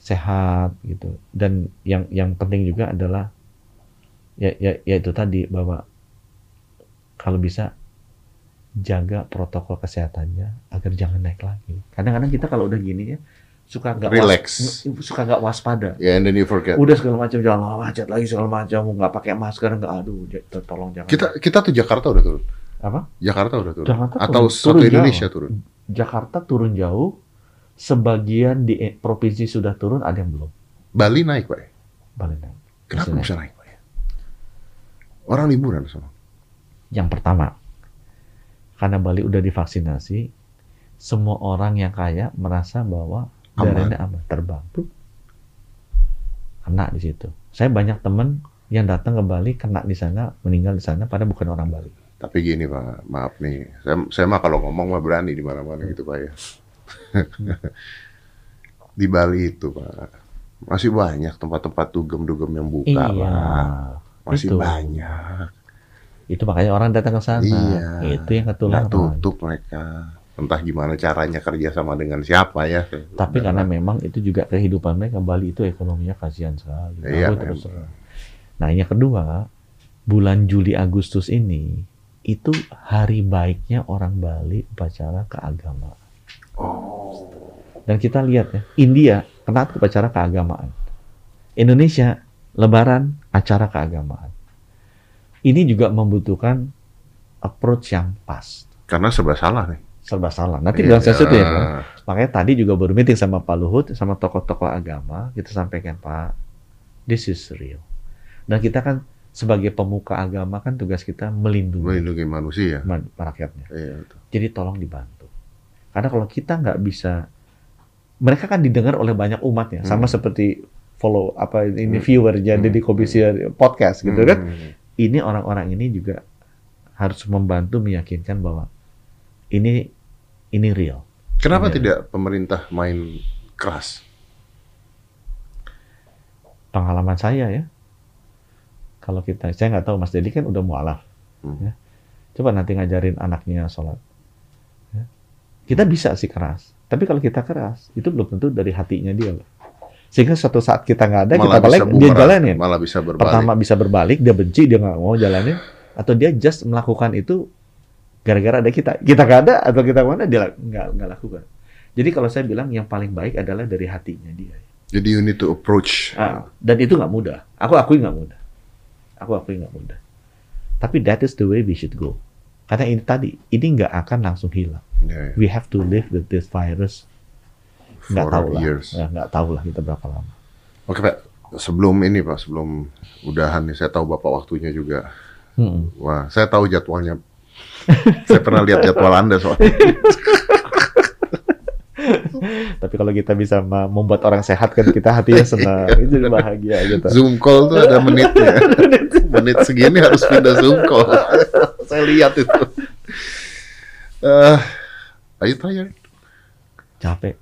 sehat gitu. Dan yang yang penting juga adalah ya, ya, ya itu tadi bahwa kalau bisa jaga protokol kesehatannya agar jangan naik lagi. Kadang-kadang kita kalau udah gini ya suka nggak was- Relax. suka nggak waspada. Ya, and then you forget. Udah segala macam jangan macet lagi segala macam, nggak pakai masker nggak aduh tolong jangan. Kita kita tuh Jakarta udah turun. apa? Jakarta udah turun. Jakarta Atau turun- satu turun Indonesia jauh. turun. Jakarta turun jauh, sebagian di eh, provinsi sudah turun, ada yang belum. Bali naik, Pak. Balik naik. Kenapa bisa naik, Pak? ya? Orang liburan sama. Yang pertama, karena Bali udah divaksinasi, semua orang yang kaya merasa bahwa Aman. daerahnya aman, terbang. Kena di situ. Saya banyak temen yang datang ke Bali, kena di sana, meninggal di sana, padahal bukan orang Bali. Tapi gini, Pak. Maaf nih. Saya, saya mah kalau ngomong mah berani di mana-mana gitu, Pak ya. *laughs* di Bali itu, Pak. Masih banyak tempat-tempat dugem-dugem yang buka, iya. Pak. Masih itu. banyak. Itu makanya orang datang ke sana. Iya. Itu yang ketularan. Nggak tutup mereka. Entah gimana caranya kerja sama dengan siapa ya. Tapi karena memang itu juga kehidupan mereka Bali itu ekonominya kasihan sekali. Iya, terus. Nah, yang kedua, bulan Juli Agustus ini itu hari baiknya orang Bali upacara keagamaan. Dan kita lihat ya, India kena upacara keagamaan. Indonesia lebaran acara keagamaan. Ini juga membutuhkan approach yang pas. Karena serba salah nih. Serba salah. Nanti Iya. bilang sesuatu ya. Pak. Makanya tadi juga baru meeting sama Pak Luhut, sama tokoh-tokoh agama, kita sampaikan Pak, this is real. Dan kita kan sebagai pemuka agama kan tugas kita melindungi Melindungi manusia. ma- rakyatnya. Iya, betul. Jadi tolong dibantu. Karena kalau kita nggak bisa, mereka kan didengar oleh banyak umat ya, sama Hmm. seperti follow apa ini Hmm. viewer jadi Hmm. di komisi podcast gitu kan. Ini orang-orang ini juga harus membantu meyakinkan bahwa ini ini real. Kenapa Iya. tidak pemerintah main keras? pengalaman saya ya. Kalau kita, saya nggak tahu Mas Dedi kan udah mualaf. Hmm. Ya. Coba nanti ngajarin anaknya sholat. Ya. Kita bisa sih keras. Tapi kalau kita keras, itu belum tentu dari hatinya dia loh. Sehingga suatu saat kita nggak ada, kita balik, dia jalanin. Malah bisa berbalik. Pertama bisa berbalik, dia benci, dia nggak mau jalanin. Atau dia just melakukan itu gara-gara ada kita. Kita nggak ada, atau kita mana, dia nggak nggak lakukan. Jadi kalau saya bilang yang paling baik adalah dari hatinya dia. Jadi you need to approach. Ah, dan itu nggak mudah. Aku akui nggak mudah. Aku akui nggak mudah. Tapi that is the way we should go. Karena ini tadi, ini nggak akan langsung hilang. Ya, ya. We have to live with this virus. Nggak tahu lah. Ya, nggak tahu lah kita berapa lama. Oke Pak, sebelum ini Pak, sebelum udahan nih, saya tahu Bapak waktunya juga. Mm-mm. Wah, saya tahu jadwalnya. saya pernah lihat jadwal Anda soalnya. *laughs* Tapi kalau kita bisa membuat orang sehat kan kita hatinya senang. itu bahagia gitu. Zoom call tuh ada menitnya. *laughs* Menit segini harus pindah Zoom call. *laughs* saya lihat itu. Eh, are you tired? capek.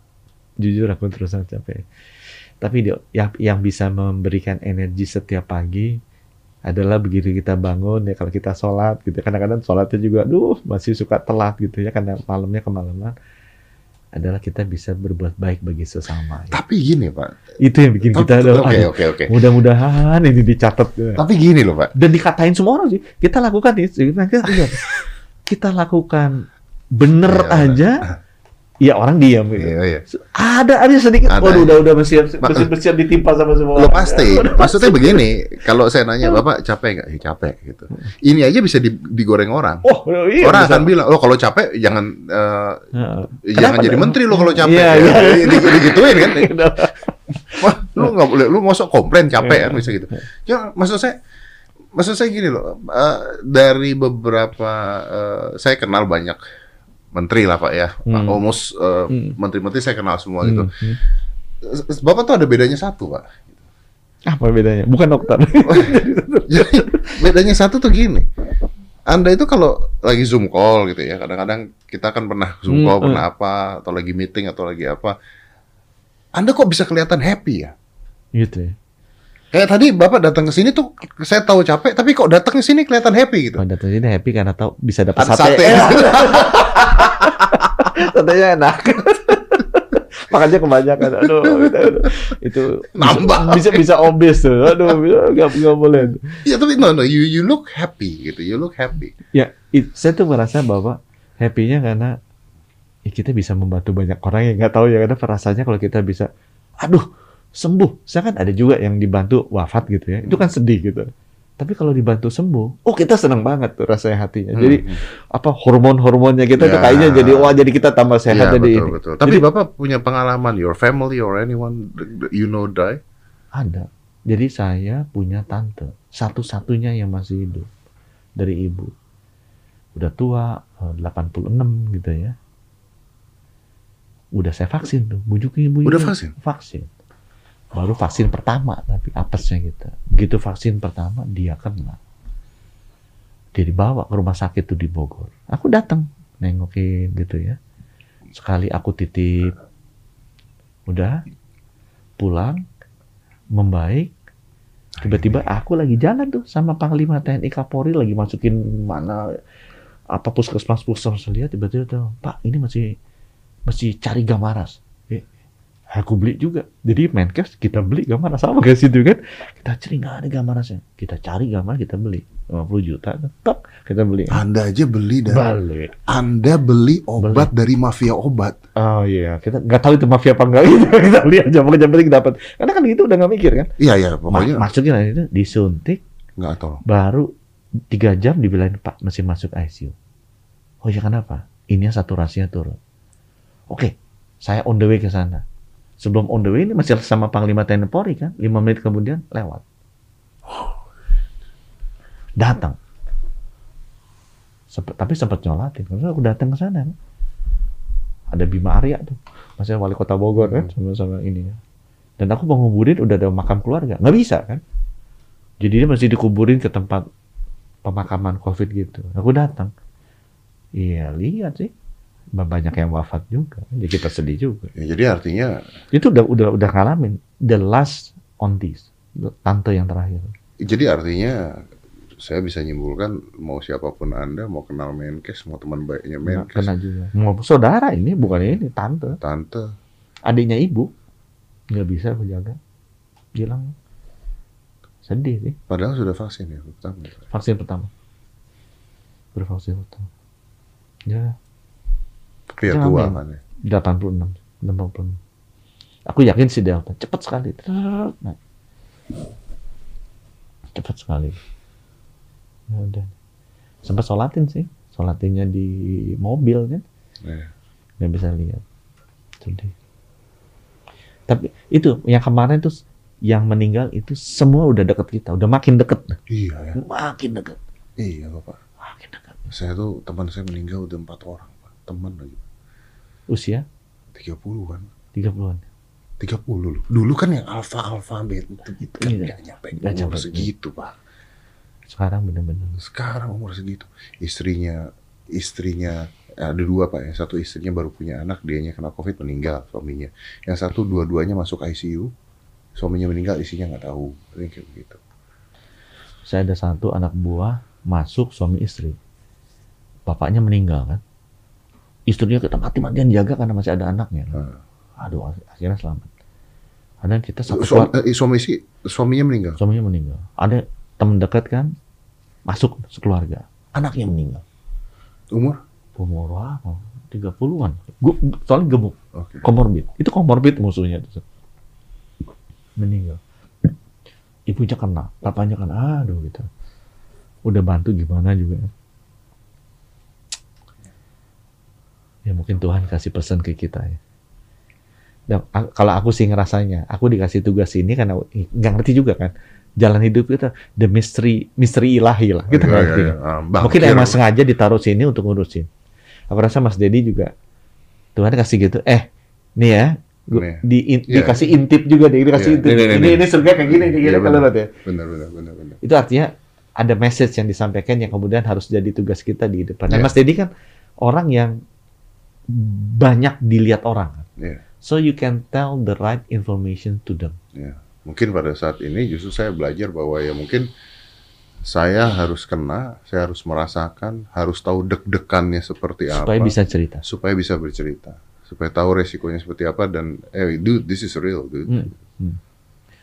Jujur aku terus terang capek. Tapi dia, yang, yang bisa memberikan energi setiap pagi adalah begitu kita bangun ya kalau kita sholat gitu kadang-kadang sholatnya juga duh masih suka telat gitu ya karena malamnya kemalaman adalah kita bisa berbuat baik bagi sesama ya. Tapi gini Pak. itu yang bikin kita aduh, Oke oke oke. mudah-mudahan ini dicatat ya. Tapi gini loh Pak. dan dikatain semua orang sih kita lakukan nih kita, *laughs* kita lakukan bener Ya. aja *laughs* Iya orang diam gitu. Iya, iya. Ada ada sedikit. Ada, Waduh ya. udah udah bersiap bersiap bersiap ditimpa sama semua. Lo pasti. *laughs* Maksudnya begini, kalau saya nanya Bapak capek nggak? Ya, capek gitu. Ini aja bisa di- digoreng orang. Oh iya. orang bisa. akan bilang, "Oh, kalau capek jangan eh, Heeh. jangan jadi menteri lo kalau capek." Iya, ya. iya. Di- di- Digituin kan. *laughs* Wah, lu nggak boleh, lu masuk komplain capek Iya. kan bisa gitu. Ya, maksud saya, maksud saya gini loh, eh, dari beberapa, eh, saya kenal banyak menteri lah pak ya, Hmm. almost eh, Hmm. menteri-menteri saya kenal semua gitu. Hmm. Bapak tuh ada bedanya satu pak. Apa bedanya? Bukan dokter. Jadi *laughs* bedanya satu tuh gini. Anda itu kalau lagi zoom call gitu ya, kadang-kadang kita kan pernah zoom Hmm, call, hmm. pernah apa, atau lagi meeting atau lagi apa. Anda kok bisa kelihatan happy ya? gitu ya. Kayak tadi Bapak datang ke sini tuh saya tahu capek, tapi kok datang ke sini kelihatan happy gitu. Oh, datang sini happy karena tahu bisa dapat sate. sate. *laughs* Satenya enak. *laughs* Makanya kebanyakan. Aduh, itu, itu Nambah. Bisa bisa obes tuh. Aduh, nggak nggak boleh. Ya tapi no no you you look happy gitu. You look happy. Ya, it- saya tuh merasa bahwa happy-nya karena ya kita bisa membantu banyak orang yang nggak tahu ya karena rasanya kalau kita bisa, aduh sembuh. Saya kan ada juga yang dibantu wafat gitu ya. Itu kan sedih gitu. Tapi kalau dibantu sembuh, oh kita senang banget tuh rasanya hatinya. Jadi Hmm. apa hormon-hormonnya kita tuh Ya. kayaknya jadi wah jadi kita tambah sehat Ya, jadi betul ini. betul. Tapi Jadi- Bapak punya pengalaman your family or anyone you know die? Ada. Jadi saya punya tante, satu-satunya yang masih hidup dari ibu. Udah tua, eh, 86 gitu ya. Udah saya vaksin tuh, bujuk ibu. Udah vaksin? Vaksin. Baru vaksin pertama, tapi apesnya gitu. Begitu vaksin pertama, dia kena. Dia dibawa ke rumah sakit tuh di Bogor. Aku datang nengokin gitu ya. Sekali aku titip, udah pulang, membaik, tiba-tiba aku lagi jalan tuh sama Panglima TNI Kapolri lagi masukin mana apa puskesmas puskesmas lihat tiba-tiba tuh Pak ini masih masih cari gamaras aku beli juga. Jadi Menkes kita beli gamaras sama kayak situ kan? Kita cari nggak ada gamarasnya kita cari gamar kita beli. 50 juta tok kita beli. Anda aja beli dan balik. Anda beli obat dari mafia obat. oh iya. Kita nggak tahu itu mafia apa enggak gitu *laughs* kita lihat aja pokoknya yang penting dapat. Karena kan itu udah nggak mikir kan? Iya ya Ma- pokoknya masukin aja itu disuntik. Nggak tahu. baru tiga jam dibilangin Pak masih masuk ICU. Oh ya kenapa? Ini saturasinya turun. Oke, saya on the way ke sana. Sebelum on the way ini masih sama Panglima TNI Polri kan, lima menit kemudian lewat. Datang. Sempet, tapi sempat nyolatin, karena aku datang ke sana. kan. Ada Bima Arya tuh, masih wali kota Bogor kan, sama-sama ini ya. Dan aku mau nguburin udah ada makam keluarga, nggak bisa kan? Jadi dia masih dikuburin ke tempat pemakaman COVID gitu. Aku datang. Iya lihat sih, banyak yang wafat juga. Jadi kita sedih juga. Ya, jadi artinya Itu udah udah udah ngalamin the last on this, tante yang terakhir. jadi artinya saya bisa nyimpulkan mau siapa pun Anda mau kenal Menkes mau teman baiknya Menkes kena juga. Mau saudara ini bukan ini tante, tante adiknya ibu nggak bisa aku jaga. Bilang sedih sih. padahal sudah vaksin ya pertama. Vaksin pertama. Bervaksin pertama. Ya, Pria tua kan ya. 86, 86. Aku yakin si Delta cepat sekali. Naik. Cepat sekali. Ya udah. Sempat sholatin sih. Sholatinnya di mobil kan. Iya. Nggak bisa lihat. Sedih. Tapi itu yang kemarin tuh yang meninggal itu semua udah deket kita, udah makin deket, Iya ya. makin deket, Iya bapak. makin deket. Saya tuh teman saya meninggal udah empat orang. Teman lagi. Usia 30 kan. 30-an. 30 loh. Dulu kan yang alfa alfa beta itu gitu kan Iya. nggak nyampe Nggak umur nyampe. segitu pak. Sekarang bener-bener. Sekarang umur segitu. Istrinya istrinya ada dua pak ya. Satu istrinya baru punya anak, dianya kena covid meninggal suaminya. Yang satu dua-duanya masuk ICU, suaminya meninggal, istrinya nggak tahu. Kayak begitu. saya ada satu anak buah masuk suami istri bapaknya meninggal kan istrinya kita mati-matian jaga karena masih ada anaknya Nah. aduh akhirnya selamat ada kita satu Suami, keluar- eh, suami istri, suaminya meninggal. suaminya meninggal ada teman dekat kan masuk sekeluarga anaknya meninggal Umur? umur apa 30-an. Gua soalnya gemuk, Oke. komorbid. Itu komorbid musuhnya itu. Meninggal. Ibunya kena, bapaknya kena, aduh gitu. Udah bantu gimana juga. Ya mungkin Tuhan kasih pesan ke kita ya. Dan kalau aku sih ngerasanya, aku dikasih tugas ini karena nggak ngerti juga kan. Jalan hidup kita the mystery misteri ilahi lah. Kita nggak iya, ngerti. kan. Ah, Mungkin emang sengaja ditaruh sini untuk ngurusin. Aku rasa Mas Dedi juga Tuhan kasih gitu. Eh, nih ya, gua- Nih. di, in- Iya. dikasih intip juga deh, dikasih Iya. intip. Nih, nih, ini nih. ini surga kayak gini, kayak gini Iya, kalau ya. Benar, benar, benar, benar. Itu artinya ada message yang disampaikan yang kemudian harus jadi tugas kita di depan. Iya. Mas Dedi kan orang yang banyak dilihat orang. Iya. So you can tell the right information to them. Mungkin pada saat ini justru saya belajar bahwa ya mungkin saya harus kena, saya harus merasakan, harus tahu deg-degannya seperti supaya apa, bisa cerita. supaya bisa bercerita, supaya tahu resikonya seperti apa dan eh dude this is real dude. Hmm. Hmm.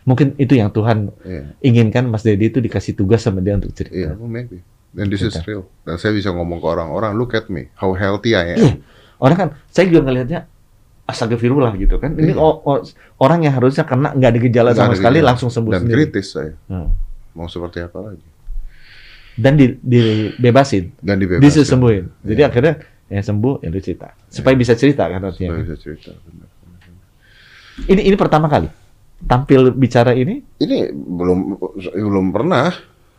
Mungkin itu yang Tuhan Iya, inginkan Mas Dedi itu dikasih tugas sama dia untuk cerita. iya, well, maybe. And this is real. Dan saya bisa ngomong ke orang-orang, look at me, how healthy I am. Iya. Orang kan, saya juga ngelihatnya astagfirullah gitu kan. Ini Iya. o- o- orang yang harusnya kena nggak ada gejala Nggak sama ada sekali gejala. langsung sembuh Dan sendiri. kritis saya. Hmm. Mau seperti apa lagi? Dan di, dibebasin, Dan dibebaskan. disembuhin. Jadi Iya. akhirnya yang sembuh ya lu cerita. Supaya bisa cerita kan Supaya artinya. bisa cerita. benar. Ini ini pertama kali tampil bicara ini. Ini belum belum pernah.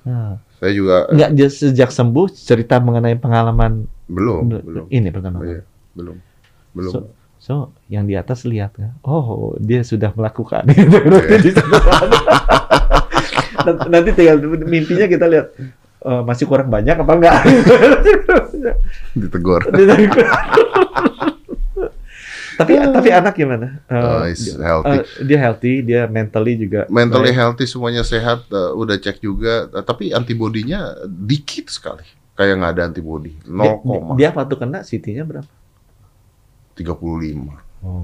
Nah, Saya juga nggak sejak sembuh cerita mengenai pengalaman belum, belum. ini pertama. kali. Iya, belum. Belum. So, so yang di atas lihat kan, oh dia sudah melakukan. *laughs* Iya. *laughs* Nanti- tinggal mimpinya kita lihat eh, masih kurang banyak apa enggak. *laughs* Ditegur. tapi tapi anak gimana? He's dia- healthy. eh, dia healthy, dia mentally juga. Mentally baik. healthy semuanya sehat, eh, udah cek juga, eh, tapi antibodinya dikit sekali. Kayak nggak ada antibody. Dia, 0, dia waktu kena CT-nya berapa? 35. Oh,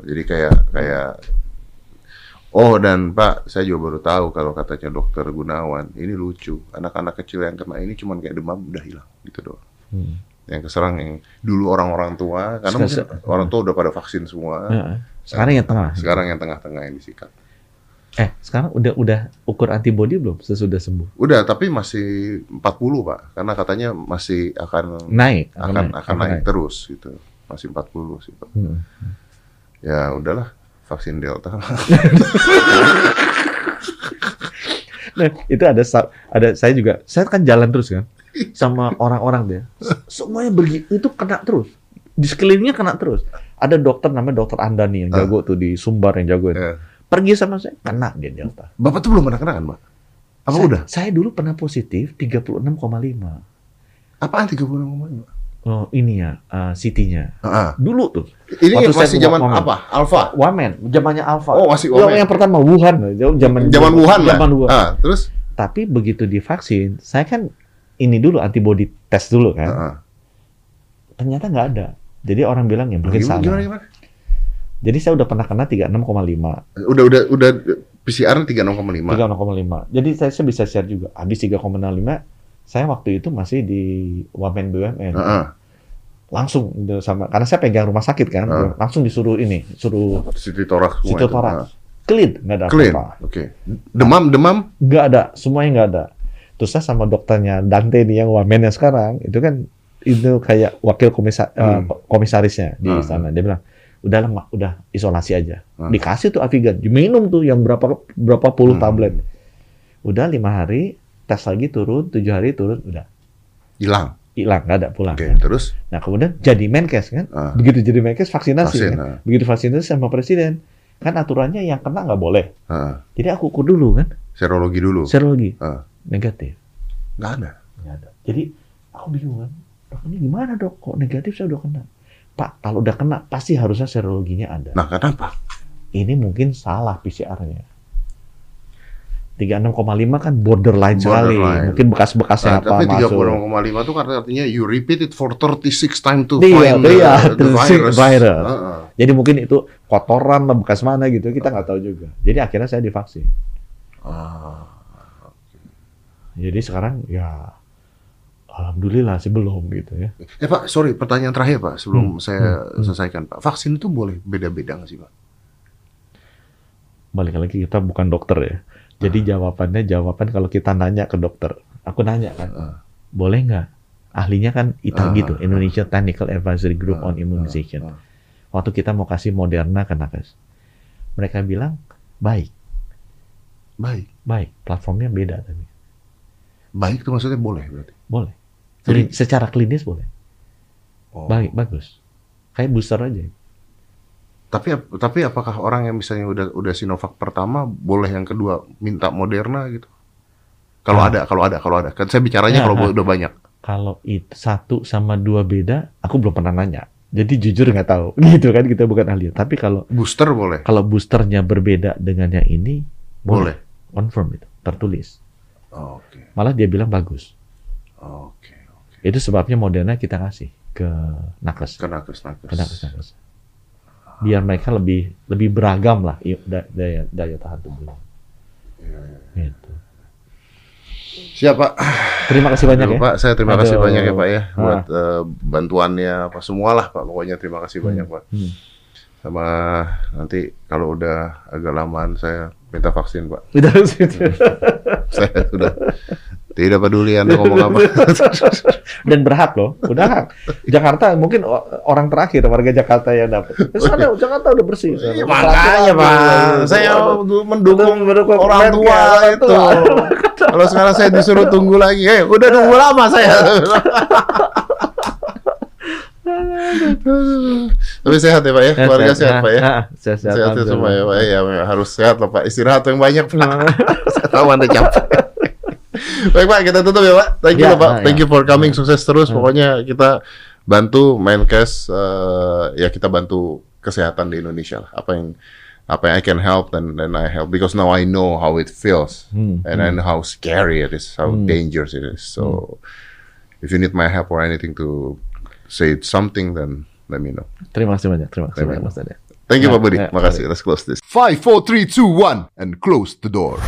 Jadi kayak kayak Oh dan Pak, saya juga baru tahu kalau katanya dokter Gunawan, ini lucu. Anak-anak kecil yang kena ini cuman kayak demam udah hilang gitu doang. Hmm. Yang keserang yang dulu orang-orang tua, karena mungkin Sekarang- orang tua udah pada vaksin semua. Heeh. Sekarang yang tengah. Sekarang yang tengah-tengah yang disikat. Eh, sekarang udah udah ukur antibody belum sesudah sembuh? Udah, tapi masih 40 Pak, karena katanya masih akan Naik, akan akan naik terus gitu. Masih 40 sih Pak. Hmm. Ya udahlah, vaksin Delta. *laughs* Nah, itu ada ada saya juga saya kan jalan terus kan sama orang-orang dia. Semuanya begitu itu kena terus. Di sekelilingnya kena terus. Ada dokter namanya dokter Andani yang jago tuh di Sumbar yang jago. Ya. Pergi sama saya kena dia Delta. Bapak tuh belum pernah kena kan, Pak? Apa saya, udah? Saya dulu pernah positif 36,5. Apaan 36,5? Oh, ini ya uh, CT-nya. Heeh. Dulu tuh. Ini Waktu masih zaman Wamen. apa? Alpha. Wamen, zamannya Alpha. Oh, masih Yang, Wamen. yang pertama Wuhan, zaman Zaman Wuhan lah. Zaman Wuhan. Ah, terus? Tapi begitu divaksin, saya kan ini dulu antibody test dulu kan. Heeh. ternyata nggak ada. Jadi orang bilang ya mungkin Gimana, salah. gimana, gimana? Jadi saya udah pernah kena 36,5, Udah udah udah PCR 36,5. 3,5. Jadi saya, saya bisa share juga. Habis 3,05, saya waktu itu masih di Wamen BUMN. Heeh. Langsung gitu sama karena saya pegang rumah sakit kan, Heeh. langsung disuruh ini, suruh semua. situ itu. torak. Ah. Clean, nggak ada Clean. apa-apa. Oke. Demam, demam. Nggak ada, semuanya nggak ada. Terus saya sama dokternya Dante nih yang Wamen yang sekarang, itu kan itu kayak wakil komisa- eh, Hmm. komisarisnya di Ah. sana. Dia bilang, udah lama, udah isolasi aja. Ah. Dikasih tuh Avigan, diminum tuh yang berapa berapa puluh Hmm. tablet. Udah lima hari, tes lagi turun, tujuh hari turun, udah Hilang. hilang, nggak ada pulang. Oke, kan. terus? Nah kemudian jadi Menkes kan, Ah. begitu jadi Menkes vaksinasi Vaksin. kan. ah. Begitu vaksinasi sama presiden, kan aturannya yang kena nggak boleh. Ah. Jadi aku ukur dulu kan, Serologi dulu. serologi Ah. negatif. Nggak ada. Nggak ada. Jadi aku bingung kan, dok ini gimana dok? Kok negatif saya udah kena? Pak, kalau udah kena pasti harusnya serologinya ada. Nah, kenapa? Ini mungkin salah PCR-nya. 36,5 kan borderline, sekali. Mungkin bekas-bekasnya Nah, apa tapi masuk. 36,5 itu kan artinya you repeat it for 36 time to Iya, find the, iya, the 36 virus. virus. Heeh. Jadi mungkin itu kotoran lah bekas mana gitu, kita nggak tahu juga. Jadi akhirnya saya divaksin. Ah. Jadi sekarang ya alhamdulillah sih belum gitu ya. Eh Pak, sorry, pertanyaan terakhir Pak, sebelum Hmm, saya hmm, hmm. selesaikan Pak. Vaksin itu boleh beda-beda nggak sih Pak? Balik lagi kita bukan dokter ya. Jadi jawabannya jawaban kalau kita nanya ke dokter. Aku nanya kan, Ah. boleh nggak? Ahlinya kan ITA Ah, gitu, ah, Indonesia Technical Advisory Group Ah, on Immunization. ah, ah. Waktu kita mau kasih Moderna ke nakes, mereka bilang baik, Baik, baik. Platformnya beda tapi baik itu maksudnya boleh berarti. boleh. Jadi- secara klinis boleh, Oh. baik, bagus. Kayak booster aja. Tapi tapi apakah orang yang misalnya udah udah Sinovac pertama boleh yang kedua minta Moderna gitu? Kalau Ah. ada, kalau ada, kalau ada. Kan saya bicaranya Ya, kalau ah. udah banyak. Kalau itu satu sama dua beda, aku belum pernah nanya. Jadi jujur nggak tahu, *laughs* gitu kan kita bukan ahli. Tapi kalau Booster boleh. kalau boosternya berbeda dengan yang ini, Boleh. confirm itu, tertulis. Oh, Oke. Malah dia bilang bagus. Oke. Itu sebabnya Moderna kita kasih ke nakes, Ke nakes nakes. ke nakes, nakes. Biar mereka lebih lebih beragam lah daya daya tahan tubuhnya. Gitu. Siap Pak. Terima kasih banyak Aduh, ya. Pak, saya terima kasih Aduh. banyak ya Pak ya Ah. buat eh, bantuannya apa semualah Pak. Pokoknya terima kasih banyak Pak. Hmm. Sama nanti kalau udah agak lamaan saya minta vaksin Pak. Udah *laughs* saya sudah tidak peduli Anda ngomong apa. *laughs* Dan berhak loh, udah hak. Jakarta mungkin orang terakhir warga Jakarta yang dapat. Sana Jakarta udah bersih. Iya, makanya Pak, saya Aduh. mendukung Mendukung orang tua itu. Kalau sekarang saya disuruh tunggu lagi, eh udah nunggu lama saya. *laughs* Tapi sehat ya Pak ya, keluarga sehat, Pak ya. Ah, Sehat, sehat, Sehat ya semua ya Pak ya, Ya, harus sehat lah Pak. Istirahat yang banyak Pak. *laughs* Saya tahu Anda capek. Baik Pak, kita tutup ya Pak. Thank you Ya, Pak. nah, Thank ya. you for coming. Sukses terus. Hmm. Pokoknya kita bantu Menkes eh, ya kita bantu kesehatan di Indonesia lah. Apa yang apa yang I can help dan then I help because now I know how it feels Hmm, and I know how scary it is, how Hmm. dangerous it is. So if you need my help or anything to say something then let me know. Terima kasih banyak, terima kasih Terima banyak Mas. Thank you Ya, Pak Budi. ya, Makasih. Let's close this. Five, four, three, two, one, and close the door.